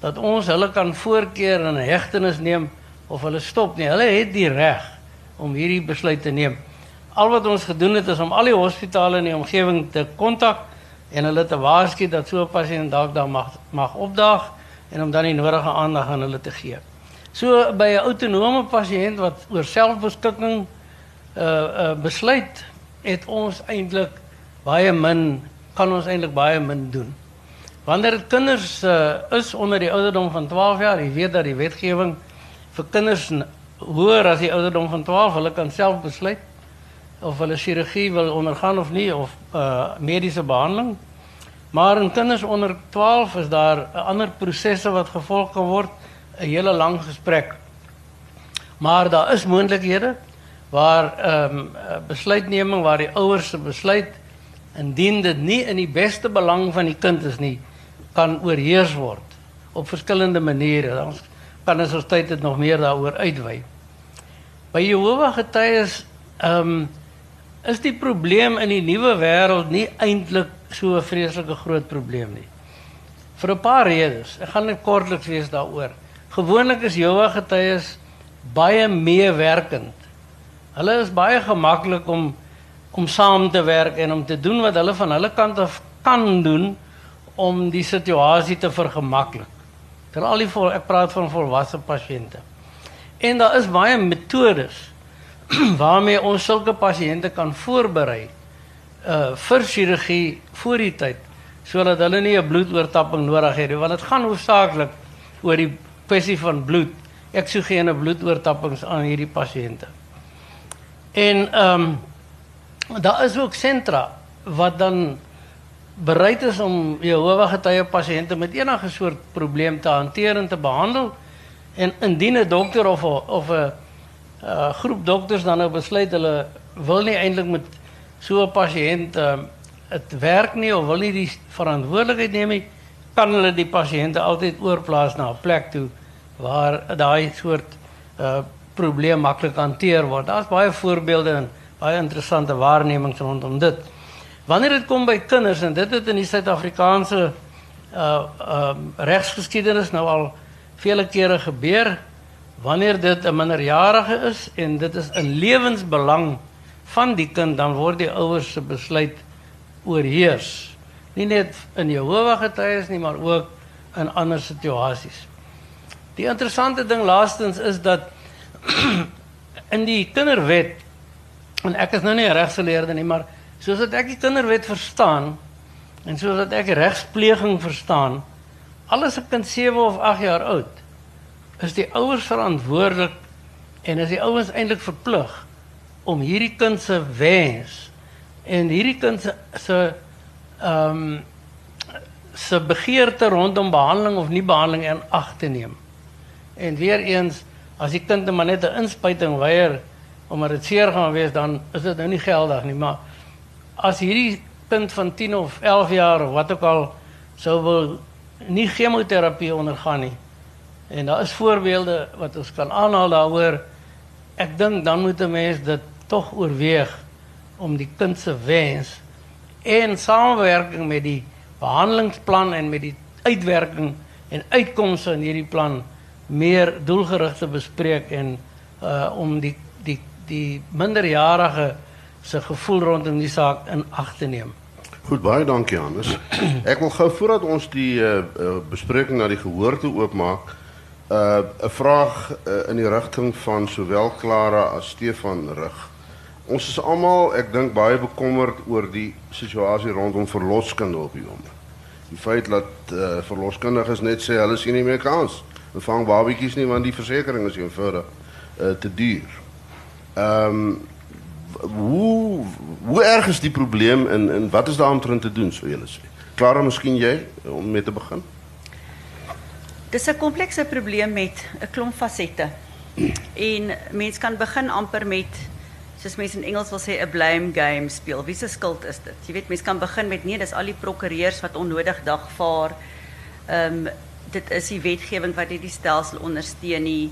dat ons hulle kan voorkeer in hegtenis neem of hulle stop nie. Hulle het die reg om hierdie besluit te neem. Al wat ons gedoen het is om al die hospitale in die omgewing te kontak en hulle te waarsku dat so 'n pasiënt dalk daar mag mag opdaag en om dan die nodige aandag aan hulle te gee. So by 'n autonome pasiënt wat oor selfbeskikking uh uh besluit, het ons eintlik baie min kan ons eintlik baie min doen. Wanneer kinders uh is onder die ouderdom van 12 jaar, jy weet dat die wetgewing vir kinders hoër as die ouderdom van 12, hulle kan self besluit of hulle chirurgie wil ondergaan of nie of uh mediese behandeling. Maar in kinders onder 12 is daar ander prosesse wat gevolg kan word, 'n hele lang gesprek. Maar daar is moontlikhede waar ehm um, besluitneming waar die ouers se besluit indien dit nie in die beste belang van die kind is nie, kan oorheers word op verskillende maniere. Dan kan ons ons tyd nog meer daaroor uitwy. By Jehovah getuies ehm is die probleem in die nuwe wêreld nie eintlik so 'n vreeslike groot probleem nie. Vir 'n paar redes. Ek gaan net kortliks wees daaroor. Gewoonlik is Jehovah getuies baie meewerkend. Hulle is baie gemaklik om om saam te werk en om te doen wat hulle van hulle kant af kan doen om die situasie te vergemaklik. Veral die vol, ek praat van volwasse pasiënte. En daar is baie metodes <clears throat> waarmee ons sulke pasiënte kan voorberei uh vir chirurgie voor die tyd sodat hulle nie 'n bloedoortapping nodig het nie want dit gaan hoofsaaklik oor die kwessie van bloed eksogene bloedoortappings aan hierdie pasiënte. En ehm um, daar is ook sentra wat dan bereid is om Jehovah getuie pasiënte met enige soort probleem te hanteer en te behandel. En indien 'n dokter of a, of 'n uh, groep dokters dan nou besluit hulle wil nie eintlik met so 'n pasiënt dit uh, werk nie of wil nie die verantwoordelikheid neem nie, kan hulle die pasiënte altyd oorplaas na 'n plek toe waar daai soort uh, probleem maklik hanteer word. Daar's baie voorbeelde en baie interessante waarnemings rondom dit. Wanneer dit kom by kinders en dit het in die Suid-Afrikaanse um uh, regsgeskiedenis nou al vele kere gebeur wanneer dit 'n minderjarige is en dit is in lewensbelang van die kind dan word die ouers se besluit oorheers. Nie net in Jehovah getuies nie, maar ook in ander situasies. Die interessante ding laastens is dat <clears throat> in die kinderwet en ek is nou nie 'n regsgeleerde nie, maar soos dat ek die kinderwet verstaan en soos dat ek regspleging verstaan, alles 'n kind 7 of 8 jaar oud is die ouers verantwoordelik en is die ouers eintlik verplig om hierdie kind se wens en hierdie kind se ehm begeerte rondom behandeling of nie behandeling in ag te neem. En weer eens as die kind maar net 'n inspuiting weier omdat dit seer gaan wees dan is dit nou nie geldig nie, maar as hierdie kind van 10 of 11 jaar of wat ook al sou wil nie chemoterapie ondergaan nie. En daar is voorbeelde wat ons kan aanhaal daaroor. Ek dink dan moet 'n mens dit tog oorweeg om die kind se wens en samewerking met die behandelingsplan en met die uitwerking en uitkomste in hierdie plan meer doelgerig te bespreek en uh om die die die minderjarige se gevoel rondom die saak in ag te neem. Goed, baie dankie Hannes. Ek wil gou voordat ons die uh, uh, bespreking na die gehoor toe oopmaak, 'n uh, vraag uh, in die rigting van sowel Klara as Stefan rig. Ons is almal, ek dink baie bekommerd oor die situasie rondom verloskunde op die oomblik. Die feit dat uh, verloskundiges net sê hulle sien nie meer kans. Hulle vang babatjies nie want die versekerings is eenvoudig uh, te duur. Ehm um, hoe hoe erg is die probleem en en wat is daar om te doen sou julle sê? Klara, miskien jy om mee te begin. Dis 'n komplekse probleem met 'n klomp fasette. En mens kan begin amper met soos mense in Engels wil sê 'n blame game speel. Wie se skuld is dit? Jy weet mens kan begin met nee, dis al die prokureurs wat onnodig dagvaar. Ehm um, dit is die wetgewing wat hierdie stelsel ondersteun nie.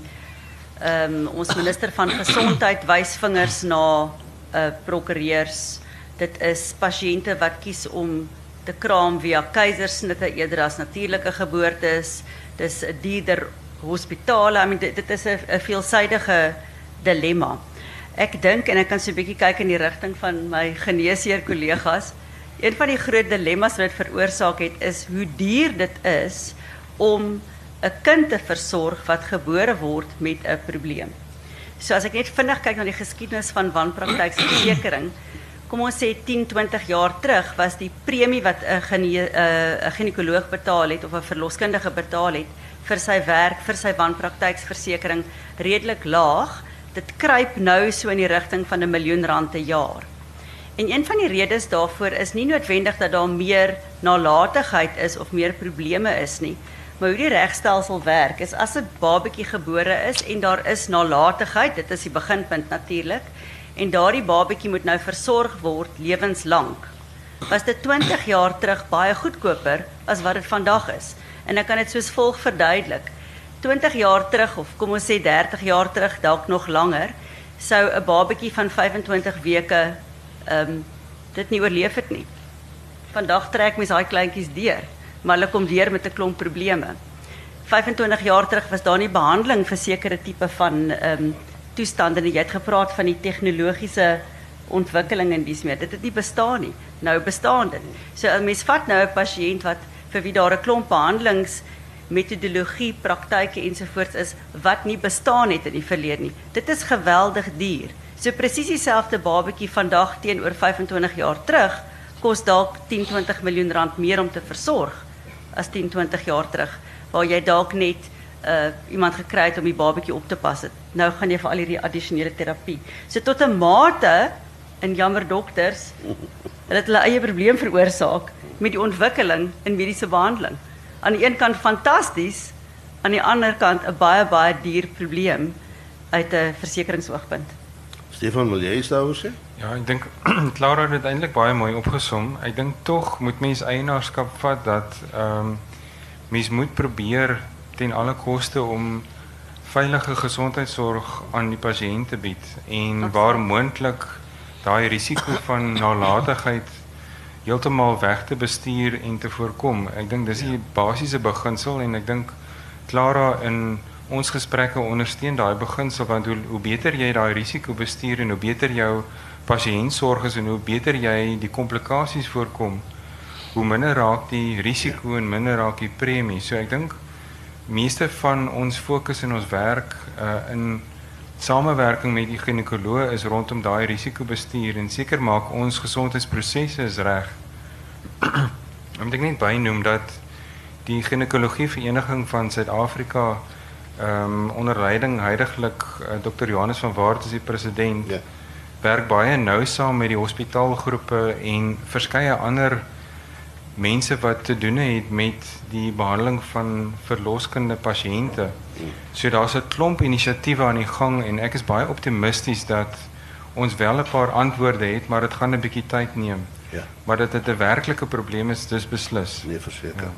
Ehm um, ons minister van gesondheid wys vingers na uh, prokureurs. Dit is pasiënte wat kies om te kraam via keisersnitte eerder as natuurlike geboortes. Dis 'n dierder hospitale. I mean dit, is 'n veelsidige dilemma. Ek dink en ek kan so 'n bietjie in die rigting van my geneesheer kollegas. Een van die groot dilemma's wat dit veroorsaak het is hoe duur dit is om 'n kind te versorg wat gebore word met 'n probleem. So as ek net vinnig kyk na die geskiedenis van wanpraktykversekering, kom ons sê 10, 20 jaar terug was die premie wat 'n gene, uh, ginekoloog betaal het of 'n verloskundige betaal het vir sy werk, vir sy wanpraktykversekering redelik laag. Dit kruip nou so in die rigting van 'n miljoen rand per jaar. En een van die redes daarvoor is nie noodwendig dat daar meer nalatigheid is of meer probleme is nie, Maar hoe die regstelsel werk is as 'n babatjie gebore is en daar is nalatigheid, dit is die beginpunt natuurlik, en daardie babatjie moet nou versorg word lewenslank. Was dit 20 jaar terug baie goedkoper as wat dit vandag is. En ek kan dit soos volg verduidelik. 20 jaar terug of kom ons sê 30 jaar terug, dalk nog langer, sou 'n babatjie van 25 weke ehm um, dit nie oorleef het nie. Vandag trek mens daai kleintjies deur maar hulle kom weer met 'n klomp probleme. 25 jaar terug was daar nie behandeling vir sekere tipe van ehm um, toestande nie. Jy het gepraat van die tegnologiese ontwikkeling en dis meer. Dit het nie bestaan nie. Nou bestaan dit. So 'n mens vat nou 'n pasiënt wat vir wie daar 'n klomp behandelings metodologie, praktyke ensovoorts is wat nie bestaan het in die verlede nie. Dit is geweldig duur. So presies dieselfde babatjie vandag teenoor 25 jaar terug kos dalk 10-20 miljoen rand meer om te versorg as 10, 20 jaar terug waar jy dalk net uh iemand gekry het om die babatjie op te pas het. Nou gaan jy vir al hierdie addisionele terapie. So tot 'n mate in jammer dokters dat dit hulle eie probleem veroorsaak met die ontwikkeling in mediese behandeling. Aan die een kant fantasties, aan die ander kant 'n baie baie duur probleem uit 'n versekeringsoogpunt. Stefan, wil jy iets daaroor sê? Ja, ek dink <clears throat> Clara het dit eintlik baie mooi opgesom. Ek dink tog moet mens eienaarskap vat dat ehm um, mens moet probeer ten alle koste om veilige gesondheidsorg aan die pasiënt te bied en waar moontlik daai risiko <laughs> van nalatigheid heeltemal weg te bestuur en te voorkom. Ek dink dis die basiese beginsel en ek dink Clara in ons gesprekke ondersteun daai beginsel want hoe hoe beter jy daai risiko bestuur en hoe beter jou pasiëntsorg is en hoe beter jy die komplikasies voorkom, hoe minder raak die risiko en minder raak die premie. So ek dink meeste van ons fokus in ons werk uh in samewerking met die ginekoloog is rondom daai risikobestuur en seker maak ons gesondheidsprosesse is reg. <clears throat> Om dit net bynoem dat die ginekologie vereniging van Suid-Afrika ehm um, onder leiding heidaglik uh, Dr. Johannes van Waart is die president. Ja. Werk baie nou saam met die hospitaalgroepe en verskeie ander mense wat te doen het met die behandeling van verloskende pasiënte. So daar's 'n klomp inisiatiewe aan die gang en ek is baie optimisties dat ons wel 'n paar antwoorde het, maar dit gaan 'n bietjie tyd neem. Ja. Maar dat dit 'n werklike probleem is, dis beslis. Nee, verseker. Ja.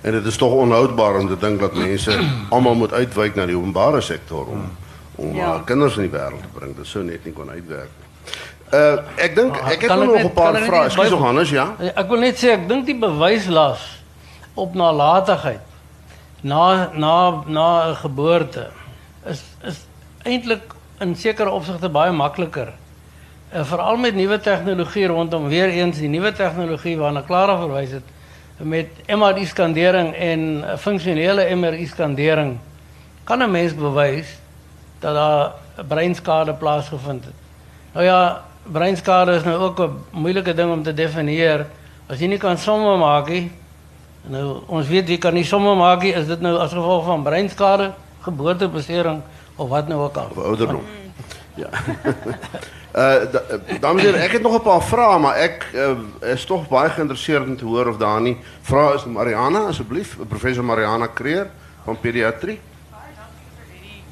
En dit is tog onhoudbaar om te dink dat mense <clears throat> almal moet uitwyk na die openbare sektor om om ja. uh, kinders in die wêreld te bring. Dit sou net nie kon uitwerk nie. Uh ek dink ek het nog 'n paar vrae. Ekskuus Johannes, ja. Ek wil net sê ek dink die bewyslas op nalatigheid na na na 'n geboorte is is eintlik in sekere opsigte baie makliker. Uh, Veral met nuwe tegnologie rondom weer eens die nuwe tegnologie waarna Clara verwys het met MRI skandering en funksionele MRI skandering kan 'n mens bewys dat daar breinskade plaasgevind het. Nou ja, breinskade is nou ook 'n moeilike ding om te definieer. As jy nie kan somme maak nie. Nou ons weet jy kan nie somme maak nie. Is dit nou as gevolg van breinskade, geboortebesering of wat nou ook al? Of ouderdom. Ja. <laughs> Uh dames en heren, ek het nog 'n paar vrae, maar ek uh, is tog baie geïnteresseerd om te hoor of daar nie vrae is. Mariana, asseblief, professor Mariana Kreer van pediatrie. Baie dankie vir hierdie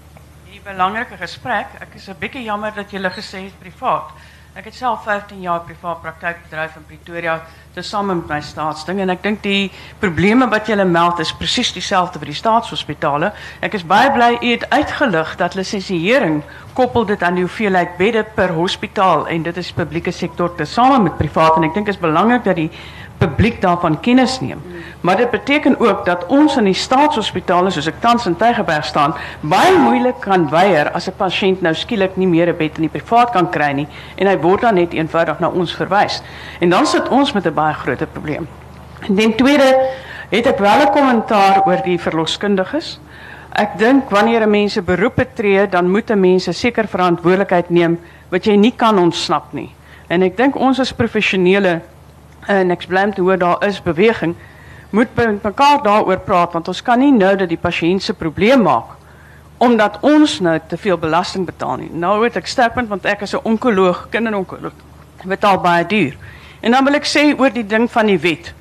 hierdie belangrike gesprek. Ek is 'n bietjie jammer dat jy gesê het privaat. Ek het self 15 jaar privaat praktyk bedryf in Pretoria tesame met my staatsding. En ek dink die probleme wat julle meld is presies dieselfde vir die staatshospitale. Ek is baie bly u het uitgelig dat lisensiering koppel dit aan die hoeveelheid bedde per hospitaal. En dit is publieke sektor tesame met privaat. En ek dink is belangrik dat die publiek daarvan kennis neem. Maar dit beteken ook dat ons in die staatshospitale soos ek tans in Tygerberg staan, baie moeilik kan weier as 'n pasiënt nou skielik nie meer 'n bed in die privaat kan kry nie en hy word dan net eenvoudig na ons verwys. En dan sit ons met 'n baie groot probleem. En dan tweede, het ek wel 'n kommentaar oor die verloskundiges. Ek dink wanneer 'n mens 'n beroep betree, dan moet 'n mens seker verantwoordelikheid neem wat jy nie kan ontsnap nie. En ek dink ons as professionele en ek bly te hoor daar is beweging moet met mekaar daaroor praat want ons kan nie nou dat die pasiënt se probleem maak omdat ons nou te veel belasting betaal nie. Nou weet ek sterkpunt want ek is 'n onkoloog, kinderonkoloog. Betaal baie duur. En dan wil ek sê oor die ding van die wet.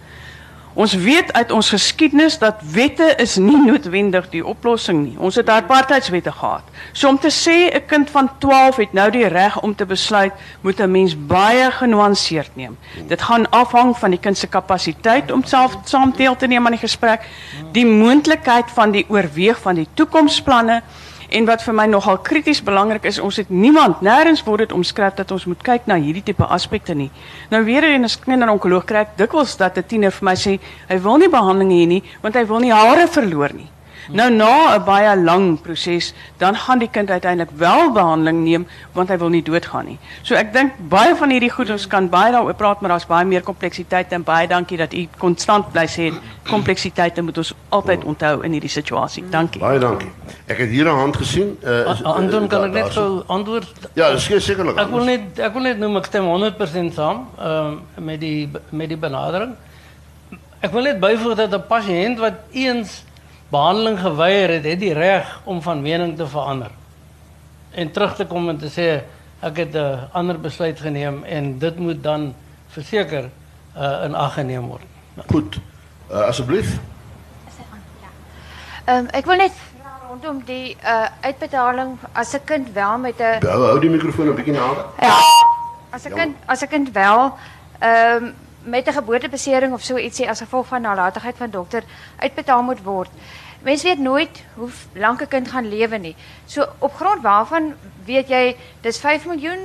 Ons weet uit ons geskiedenis dat wette is nie noodwendig die oplossing nie. Ons het apartheidswette gehad. So om te sê 'n kind van 12 het nou die reg om te besluit, moet 'n mens baie genuanceerd neem. Dit gaan afhang van die kind se kapasiteit om self saam deel te neem aan die gesprek, die moontlikheid van die oorweeg van die toekomsplanne En wat vir my nogal krities belangrik is, ons het niemand nêrens word dit omskryf dat ons moet kyk na hierdie tipe aspekte nie. Nou weer eens as kinderonkoloog kry ek dikwels dat 'n tiener vir my sê hy wil nie behandeling hê nie want hy wil nie hare verloor nie. Nou na 'n baie lang proses, dan gaan die kind uiteindelik wel behandeling neem want hy wil nie doodgaan nie. So ek dink baie van hierdie goed ons kan baie daaroor praat, maar daar's baie meer kompleksiteit en baie dankie dat u konstant bly sê kompleksiteite moet ons altyd onthou in hierdie situasie. Dankie. Baie dankie. Ek het hier 'n hand gesien. Uh, Anton kan ek net gou antwoord? Ja, dis sekerlik. Ek wil net ek wil net noem ek stem 100% saam uh, met die met die benadering. Ek wil net byvoeg dat 'n pasiënt wat eens behandeling geweier het, het die reg om van mening te verander. En terug te kom en te sê ek het 'n ander besluit geneem en dit moet dan verseker uh, in ag geneem word. Goed. Uh, asseblief. Ehm ek wil net rondom die uh uitbetaling as 'n kind wel met 'n Hou hou die mikrofoon 'n bietjie nader. ja, as 'n kind as 'n kind wel ehm met 'n geboortebesering of so ietsie as gevolg van nalatigheid van dokter uitbetaal moet word. Mens weet nooit hoe lank 'n kind gaan lewe nie. So op grond waarvan weet jy dis 5 miljoen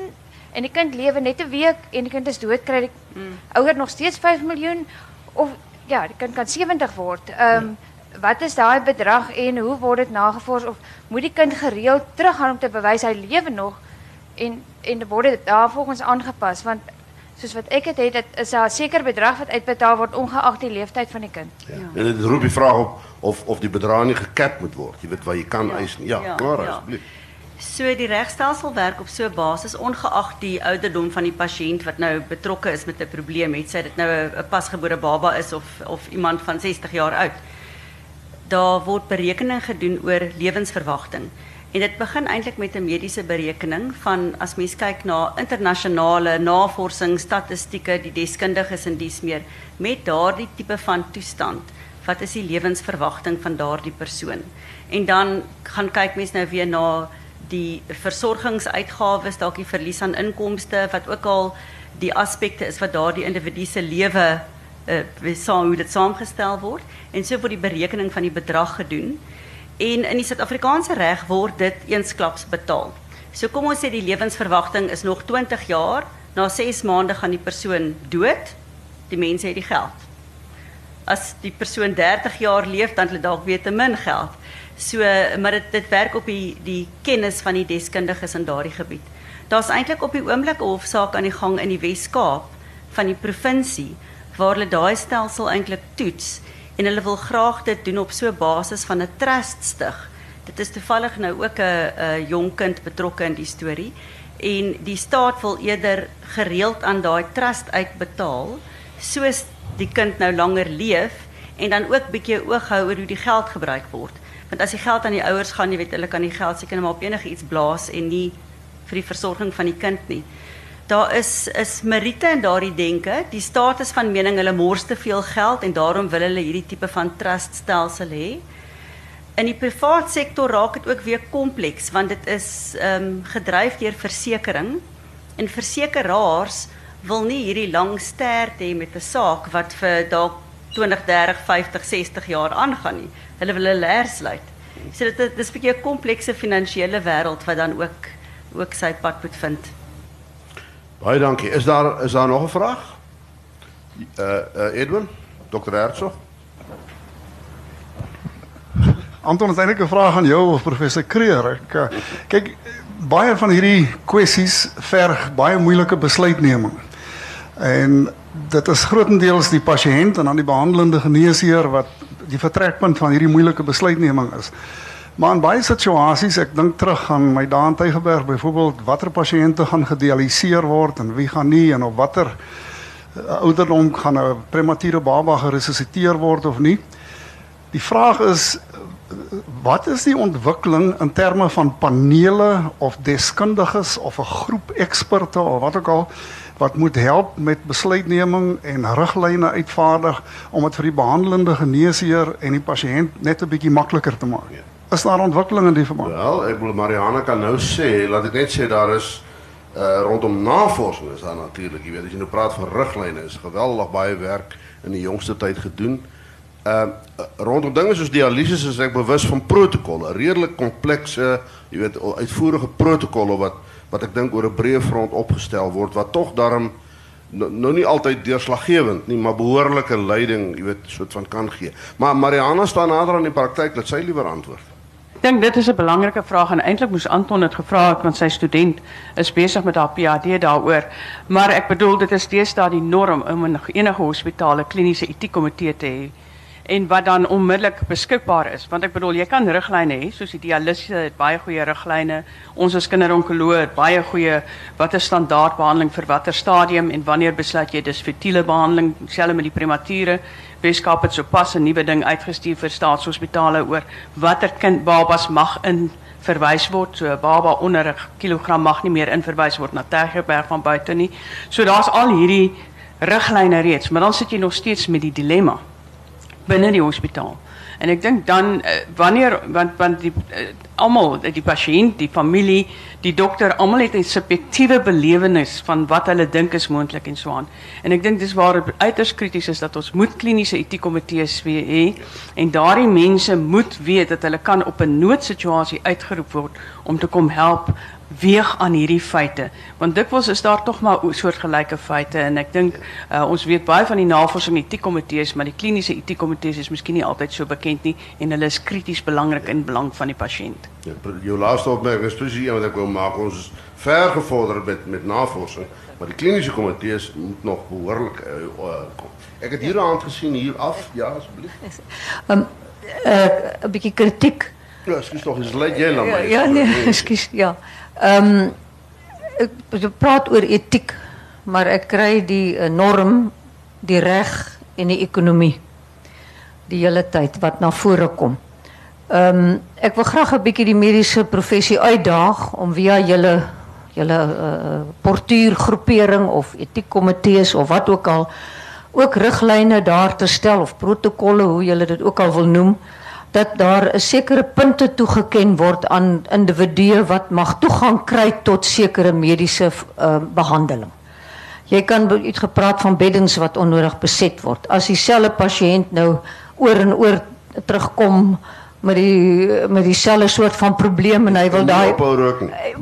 en die kind lewe net 'n week en die kind is dood kry die mm. ouer nog steeds 5 miljoen of ja, die kind kan 70 word. Ehm um, wat is daai bedrag en hoe word dit nagevors of moet die kind gereeld teruggaan om te bewys hy lewe nog en en word dit daarvolgens aangepas want soos wat ek dit het, dit is daar 'n seker bedrag wat uitbetaal word ongeag die leeftyd van die kind. Ja. En dit roep die vraag op of of die bedrag nie gekap moet word. Jy weet waar jy kan eis. Ja, ja, klaar ja. asseblief. So die regstelsel werk op so 'n basis ongeag die ouderdom van die pasiënt wat nou betrokke is met 'n probleem, het sy dit nou 'n pasgebore baba is of of iemand van 60 jaar oud. Daar word berekening gedoen oor lewensverwagting. En dit begin eintlik met 'n mediese berekening van as mens kyk na internasionale navorsing, statistieke, die deskundiges en dies meer met daardie tipe van toestand. Wat is die lewensverwagting van daardie persoon? En dan gaan kyk mens nou weer na die versorgingsuitgawes, dalk die verlies aan inkomste wat ook al die aspekte is wat daardie individu se lewe uh saam hoe dit saamgestel word en so word die berekening van die bedrag gedoen. En in die Suid-Afrikaanse reg word dit eensklaps betaal. So kom ons sê die lewensverwagting is nog 20 jaar, na 6 maande gaan die persoon dood. Die mense het die geld. As die persoon 30 jaar leef, dan het hulle dalk weer te min geld. So maar dit dit werk op die die kennis van die deskundiges in daardie gebied. Daar's eintlik op die oomblik 'n hofsaak aan die gang in die Wes-Kaap van die provinsie waar hulle daai stelsel eintlik toets en hulle wil graag dit doen op so 'n basis van 'n trust stig. Dit is toevallig nou ook 'n jong kind betrokke in die storie en die staat wil eerder gereeld aan daai trust uitbetaal soos die kind nou langer leef en dan ook bietjie oog hou oor hoe die geld gebruik word. Want as die geld aan die ouers gaan, jy weet, hulle kan die geld seker maar op enige iets blaas en nie vir die versorging van die kind nie. Daar is is meriete in daardie denke. Die staat is van mening hulle mors te veel geld en daarom wil hulle hierdie tipe van trust stelsel hê. In die privaat sektor raak dit ook weer kompleks want dit is ehm um, gedryf deur versekerings en versekeraars wil nie hierdie lang stert hê met 'n saak wat vir dalk 20, 30, 50, 60 jaar aangaan nie. Hulle wil hulle hersluit. So dit dit is 'n bietjie 'n komplekse finansiële wêreld wat dan ook ook sy pad moet vind. Baie dankie. Is daar is daar nog 'n vraag? Uh uh Edwin, Dr. Herzog. Anton, het is eintlik 'n vraag aan jou of professor Kreer. Uh, kyk baie van hierdie kwessies verg baie moeilike besluitneming. En dit is grootendeels die pasiënt en dan die behandelende geneesheer wat die vertrekpunt van hierdie moeilike besluitneming is. Maar in baie situasies, ek dink terug aan my dae in Tygerberg byvoorbeeld, watter pasiënte gaan gedialiseer word en wie gaan nie en op watter uh, ouderdom gaan 'n premature baba geresusciteer word of nie. Die vraag is wat is die ontwikkeling in terme van panele of deskundiges of 'n groep eksperte of wat ook al wat moet help met besluitneming en riglyne uitvaardig om dit vir die behandelende geneesheer en die pasiënt net 'n bietjie makliker te maak. Is daar ontwikkeling in die verband? Wel, ek wil Mariana kan nou sê, laat ek net sê daar is uh rondom navorsing is daar natuurlik, jy weet, as jy nou praat van riglyne, is geweldig baie werk in die jongste tyd gedoen. Uh rondom dinge soos dialyse is ek bewus van protokolle, redelik komplekse, jy weet, uitvoerige protokolle wat wat ek dink oor 'n breë front opgestel word wat tog daarom nou, nou nie altyd deurslaggewend nie, maar behoorlike leiding, jy weet, soort van kan gee. Maar Mariana staan nader aan die praktyk, laat sy liewer antwoord. Ek dink dit is 'n belangrike vraag en eintlik moes Anton het want sy student is besig met haar PhD daaroor. Maar ek bedoel dit is deesdae die norm om in enige hospitaal 'n kliniese etiekkomitee te hê. en wat dan onmiddellik beskikbaar is want ek bedoel jy kan hê soos die dialyse het baie goeie riglyne ons as kinderonkoloog het baie wat is standaardbehandeling vir watter stadium en wanneer besluit jy dis fetiele behandeling selfs met die premature Weskaap het sopas 'n nuwe ding uitgestuur vir staatshospitale oor watter kind babas mag in verwys word. So 'n baba onder 'n kilogram mag nie meer in verwys word na Tergerberg van buite nie. So daar's al hierdie riglyne reeds, maar dan sit jy nog steeds met die dilemma binne die hospitaal. En ek dink dan uh, wanneer want want die uh, almal die pasiënt, die familie, die dokter, almal het 'n subjektiewe belewenis van wat hulle dink is moontlik en so aan. En ek dink dis waar dit uiters krities is dat ons moet kliniese etiekkomitees hê en daardie mense moet weet dat hulle kan op 'n noodsituasie uitgeroep word om te kom help weeg aan hierdie feite want dikwels is daar tog maar soortgelyke feite en ek dink uh, ons weet baie van die navorsing etiekkomitees maar die kliniese etiekkomitees is miskien nie altyd so bekend nie en hulle is krities belangrik in belang van die pasiënt. Ja, jou laaste opmerking is presies wat ek wou maak ons is ver gevorder met met navorsing maar die kliniese komitees moet nog behoorlik uh, kom. Ek het hier 'n hand gesien hier af ja asseblief. Um, 'n uh, bietjie kritiek. Ja, ekskuus tog, dis lê jy na my. Ja, ja nee, <laughs> ekskuus, ja. Ehm praat oor etiek, maar ek kry die uh, norm, die reg en die ekonomie die hele tyd wat na vore kom. Ehm wil graag 'n bietjie die mediese professie uitdaag om via julle julle uh, of etiekkomitees of wat ook al ook riglyne daar te stel of protokolle hoe julle dit ook al wil noem dat daar 'n sekere punte toegeken word aan individue wat mag toegang kry tot sekere mediese uh, behandeling. Jy kan iets gepraat van beddens wat onnodig beset word. As dieselfde pasiënt nou oor en oor terugkom met die met dieselfde soort van probleem en hy wil daai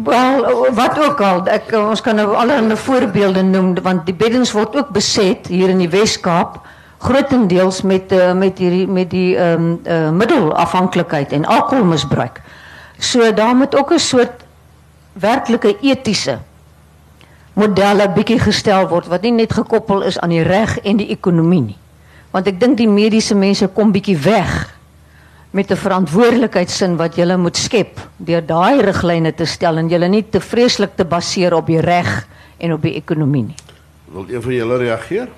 wel wat ook al ek ons kan nou allerlei voorbeelde noem want die beddens word ook beset hier in die Wes-Kaap grotendeels met uh, met hierdie met die ehm um, uh, middelafhanklikheid en alkoholmisbruik. So daar moet ook 'n soort werklike etiese modelle bietjie gestel word wat nie net gekoppel is aan die reg en die ekonomie nie. Want ek dink die mediese mense kom bietjie weg met 'n verantwoordelikheidsin wat jy moet skep deur daai riglyne te stel en jy nie te vreeslik te baseer op die reg en op die ekonomie nie. Wil een van julle reageer?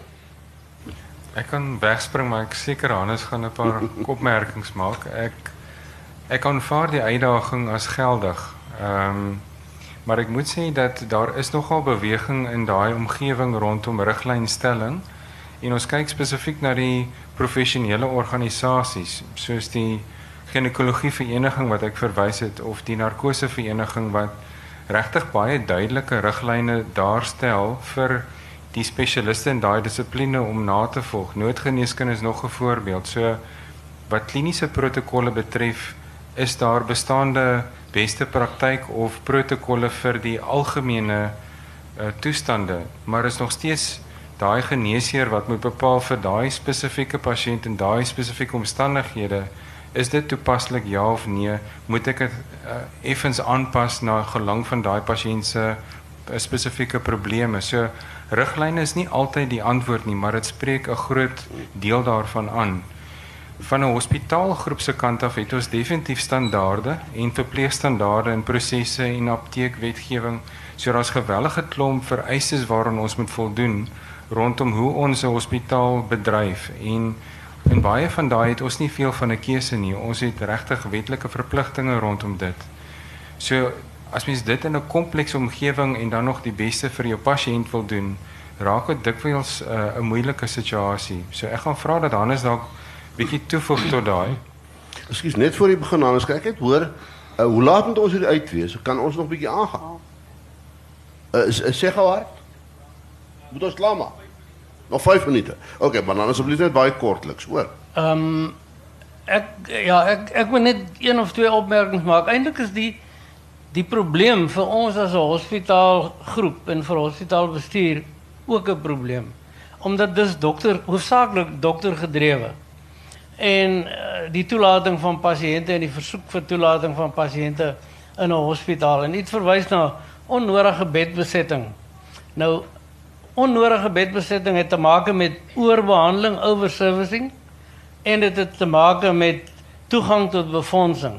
Ek kan wegspring maar ek seker Hannes gaan 'n paar <laughs> opmerkings maak. Ek ek aanvaar die uitdaging as geldig. Ehm um, maar ek moet sê dat daar is nogal beweging in daai omgewing rondom riglynstelling en ons kyk spesifiek na die professionele organisasies soos die ginekologie vereniging wat ek verwys het of die narkose vereniging wat regtig baie duidelike riglyne daarstel vir die spesialiste in daai dissipline om na te volg. Noodgeneeskunde is nog 'n voorbeeld. So wat kliniese protokolle betref, is daar bestaande beste praktyk of protokolle vir die algemene uh, toestande, maar is nog steeds daai geneesheer wat moet bepaal vir daai spesifieke pasiënt in daai spesifieke omstandighede is dit toepaslik ja of nee moet ek dit uh, effens aanpas na gelang van daai pasiënt se uh, spesifieke probleme so riglyne is nie altyd die antwoord nie, maar dit spreek 'n groot deel daarvan aan. Van 'n hospitaalgroep se kant af het ons definitief standaarde en verpleegstandaarde in prosesse en apteekwetgewing. So daar's gewellige klomp vereistes waaraan ons moet voldoen rondom hoe ons 'n hospitaal bedryf en en baie van daai het ons nie veel van 'n keuse nie. Ons het regtig wetlike verpligtinge rondom dit. So as mens dit in 'n komplekse omgewing en dan nog die beste vir jou pasiënt wil doen, raak dit dikwels uh, 'n uh, moeilike situasie. So ek gaan vra dat Hannes dalk bietjie toevoeg tot daai. Ekskuus, net voor die begin Hannes, kyk net hoor, uh, hoe laat moet ons hier uit wees? Kan ons nog bietjie aangaan? Uh, sê gou hard. Moet ons klaar maak? Nog 5 minute. OK, maar dan asseblief net baie kortliks, hoor. Ehm um, ek ja, ek ek wil net een of twee opmerkings maak. Eintlik is die die probleem vir ons 'n hospitaalgroep en vir hospitaalbestuur ook 'n probleem omdat dis dokter hoofsaaklik en uh, die toelating van pasiënte en die versoek vir toelating van pasiënte in 'n hospitaal. En dit verwys na onnodige bedbesetting. Nou onnodige bedbesetting het te maak met oorbehandeling overservicing en dit het te maak met toegang tot befondsing.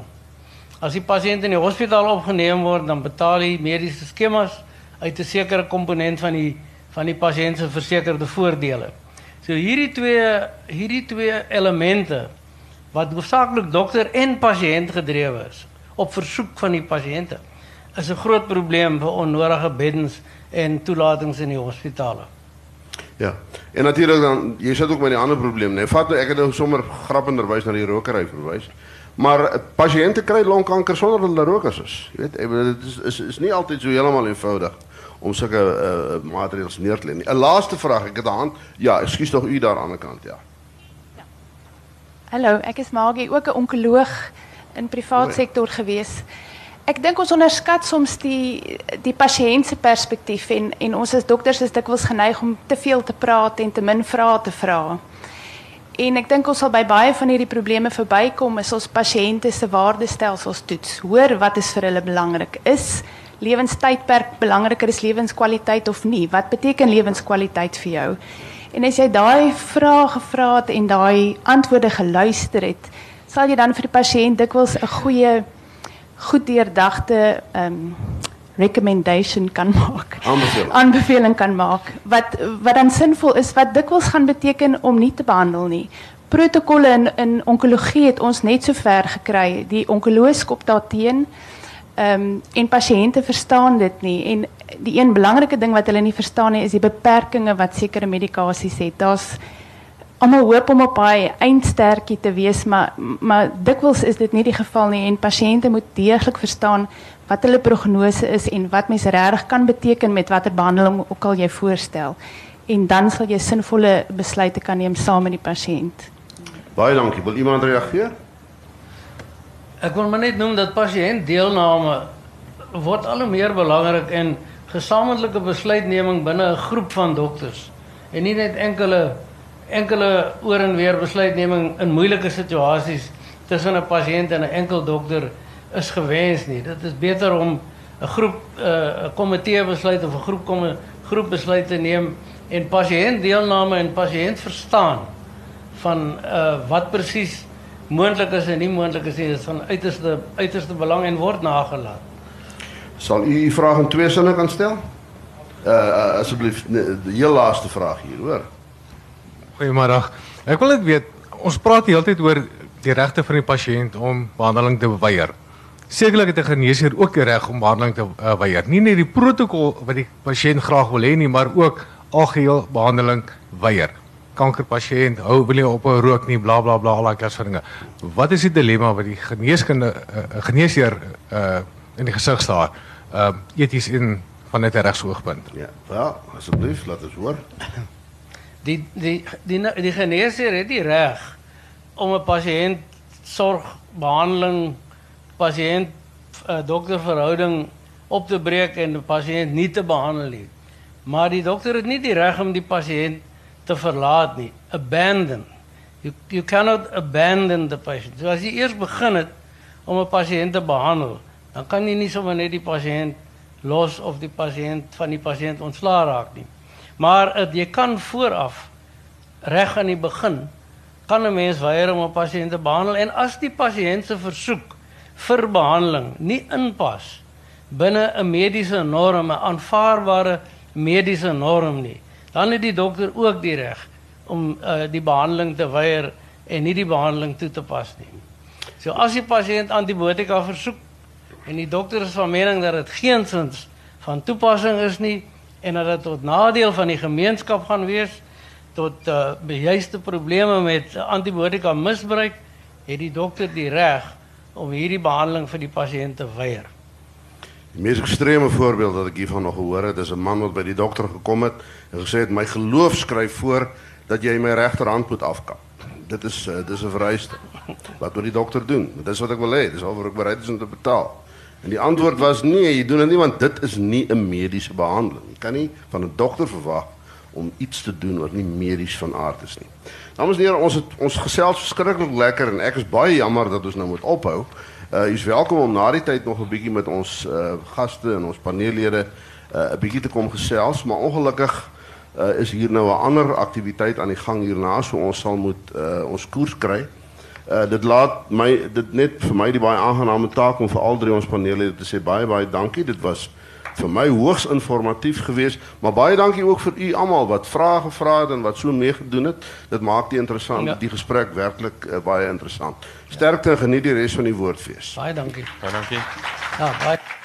As die pasiënt in die hospitaal opgeneem word, dan betaal die mediese skemas uit 'n sekere komponent van die van die pasiënt se versekerde voordele. So hierdie twee hierdie twee elemente wat hoofsaaklik dokter en pasiënt gedrewe is op versoek van die pasiënte is 'n groot probleem vir onnodige beddens en toelatings in die hospitale. Ja. En natuurlik dan jy sit ook met die ander probleem, nee. Vat nou ek het nou sommer grappenderwys na die rokery verwys. Maar pasiënte kry longkanker sonder dat hulle rokers is. Jy weet, dit is is is nie altyd so heeltemal eenvoudig om sulke uh, maatreëls neer te lê nie. 'n Laaste vraag, ek het 'n hand. Ja, ekskuus tog u daar aan die kant, ja. ja. Hallo, ek is Magie, ook 'n onkoloog in privaat sektor gewees. Ek dink ons onderskat soms die die pasiënt se perspektief en en ons as dokters is dikwels geneig om te veel te praat en te min vrae te vra. En ek dink ons sal by baie van hierdie probleme verbykom as ons pasiënte se waardestelsels toets. Hoor wat is vir hulle belangrik? Is lewenstydperk belangriker as lewenskwaliteit of nie? Wat beteken lewenskwaliteit vir jou? En as jy daai vrae gevra het en daai antwoorde geluister het, sal jy dan vir die pasiënt dikwels 'n goeie goed deurdagte um recommendation kan maak. Aanbeveling. Aanbeveling kan maak wat wat dan sinvol is wat dikwels gaan beteken om nie te behandel nie. Protokolle in in onkologie het ons net so ver gekry. Die onkoloog skop daarteen. Ehm um, en pasiënte verstaan dit nie en die een belangrike ding wat hulle nie verstaan nie is die beperkings wat sekere medikasies het. Daar's almal hoop om op daai eindstertjie te wees, maar maar dikwels is dit nie die geval nie en pasiënte moet deeglik verstaan wat hulle prognose is en wat mens regtig kan beteken met watter behandeling ook al jy voorstel. En dan sal jy sinvolle besluite kan neem saam met die pasiënt. Baie dankie. Wil iemand reageer? Ek wil maar net noem dat pasiënt deelname word al hoe meer belangrik en gesamentlike besluitneming binne 'n groep van dokters en nie net enkele enkele oor en weer besluitneming in moeilike situasies tussen 'n pasiënt en 'n enkel dokter is gewens nie. Dit is beter om 'n groep eh, 'n uh, komitee besluit of 'n groep kom groep besluit te neem en pasiënt deelname en pasiënt verstaan van uh, wat presies moontlik is en nie moontlik is nie. Dit is van uiterste uiterste belang en word nagelaat. Sal u u vraag in twee sinne kan stel? Uh, uh asseblief die heel laaste vraag hier, hoor. Goeiemôre. Ek wil net weet, ons praat die hele tyd oor die regte van die pasiënt om behandeling te weier. Sekerlik het 'n geneesheer ook die reg om behandeling te uh, weier. Nie net die protokol wat die pasiënt graag wil hê nie, maar ook algeheel behandeling weier. Kankerpasiënt hou wil nie op 'n rook nie, bla bla bla al daai kers dinge. Wat is die dilemma wat die geneeskunde uh, geneesheer uh, in die gesig staar? Uh eties in van net 'n regsoogpunt. Ja, wel, asseblief laat ons hoor. die die die die geneesheer het die reg om 'n pasiënt sorg behandeling pasiënt uh, dokter verhouding op te breek en 'n pasiënt nie te behandel nie. Maar die dokter het nie die reg om die pasiënt te verlaat nie. Abandon. You you cannot abandon the patient. So as jy eers begin het om 'n pasiënt te behandel, dan kan jy nie sommer net die pasiënt los of die pasiënt van die pasiënt ontslaa raak nie. Maar uh, jy kan vooraf reg aan die begin kan 'n mens weier om 'n pasiënt te behandel en as die pasiënt se versoek vir behandeling nie inpas binne 'n mediese norm, 'n aanvaarbare mediese norm nie, dan het die dokter ook die reg om uh, die behandeling te weier en nie die behandeling toe te pas nie. So as die pasiënt antibiotika versoek en die dokter is van mening dat dit geensins van toepassing is nie, en dat dit tot nadeel van die gemeenskap gaan wees tot uh, bejuiste probleme met antibiotika misbruik het die dokter die reg om hierdie behandeling vir die pasiënt te weier. Die mees ekstreme voorbeeld wat ek hiervan nog gehoor het is 'n man wat by die dokter gekom het en gesê het my geloof skryf voor dat jy my regterhand moet afkap. Dit is uh, dis 'n vereiste. Wat moet die dokter doen? Dit is wat ek wil hê, dis alwaar ek bereid is om te betaal. En die antwoord was nee, jy doen dit nie want dit is nie 'n mediese behandeling. Jy kan nie van 'n dokter verwag om iets te doen wat nie medies van aard is nie. Dames en here, ons het ons gesels verskriklik lekker en ek is baie jammer dat ons nou moet ophou. Uh jy's welkom om na die tyd nog 'n bietjie met ons uh gaste en ons paneellede uh 'n bietjie te kom gesels, maar ongelukkig uh, is hier nou 'n ander aktiwiteit aan die gang hierna, so ons sal moet uh, ons koers kry. Uh, dit laat my dit net vir my die baie aangename taak om vir al drie ons paneellede te sê baie baie dankie. Dit was vir my hoogs informatief geweest, maar baie dankie ook vir u almal wat vrae gevra het en wat so meegedoen het. Dit maak die interessant ja. die gesprek werklik uh, baie interessant. Sterkte en geniet die res van die woordfees. Baie dankie. Baie dankie. Ja, baie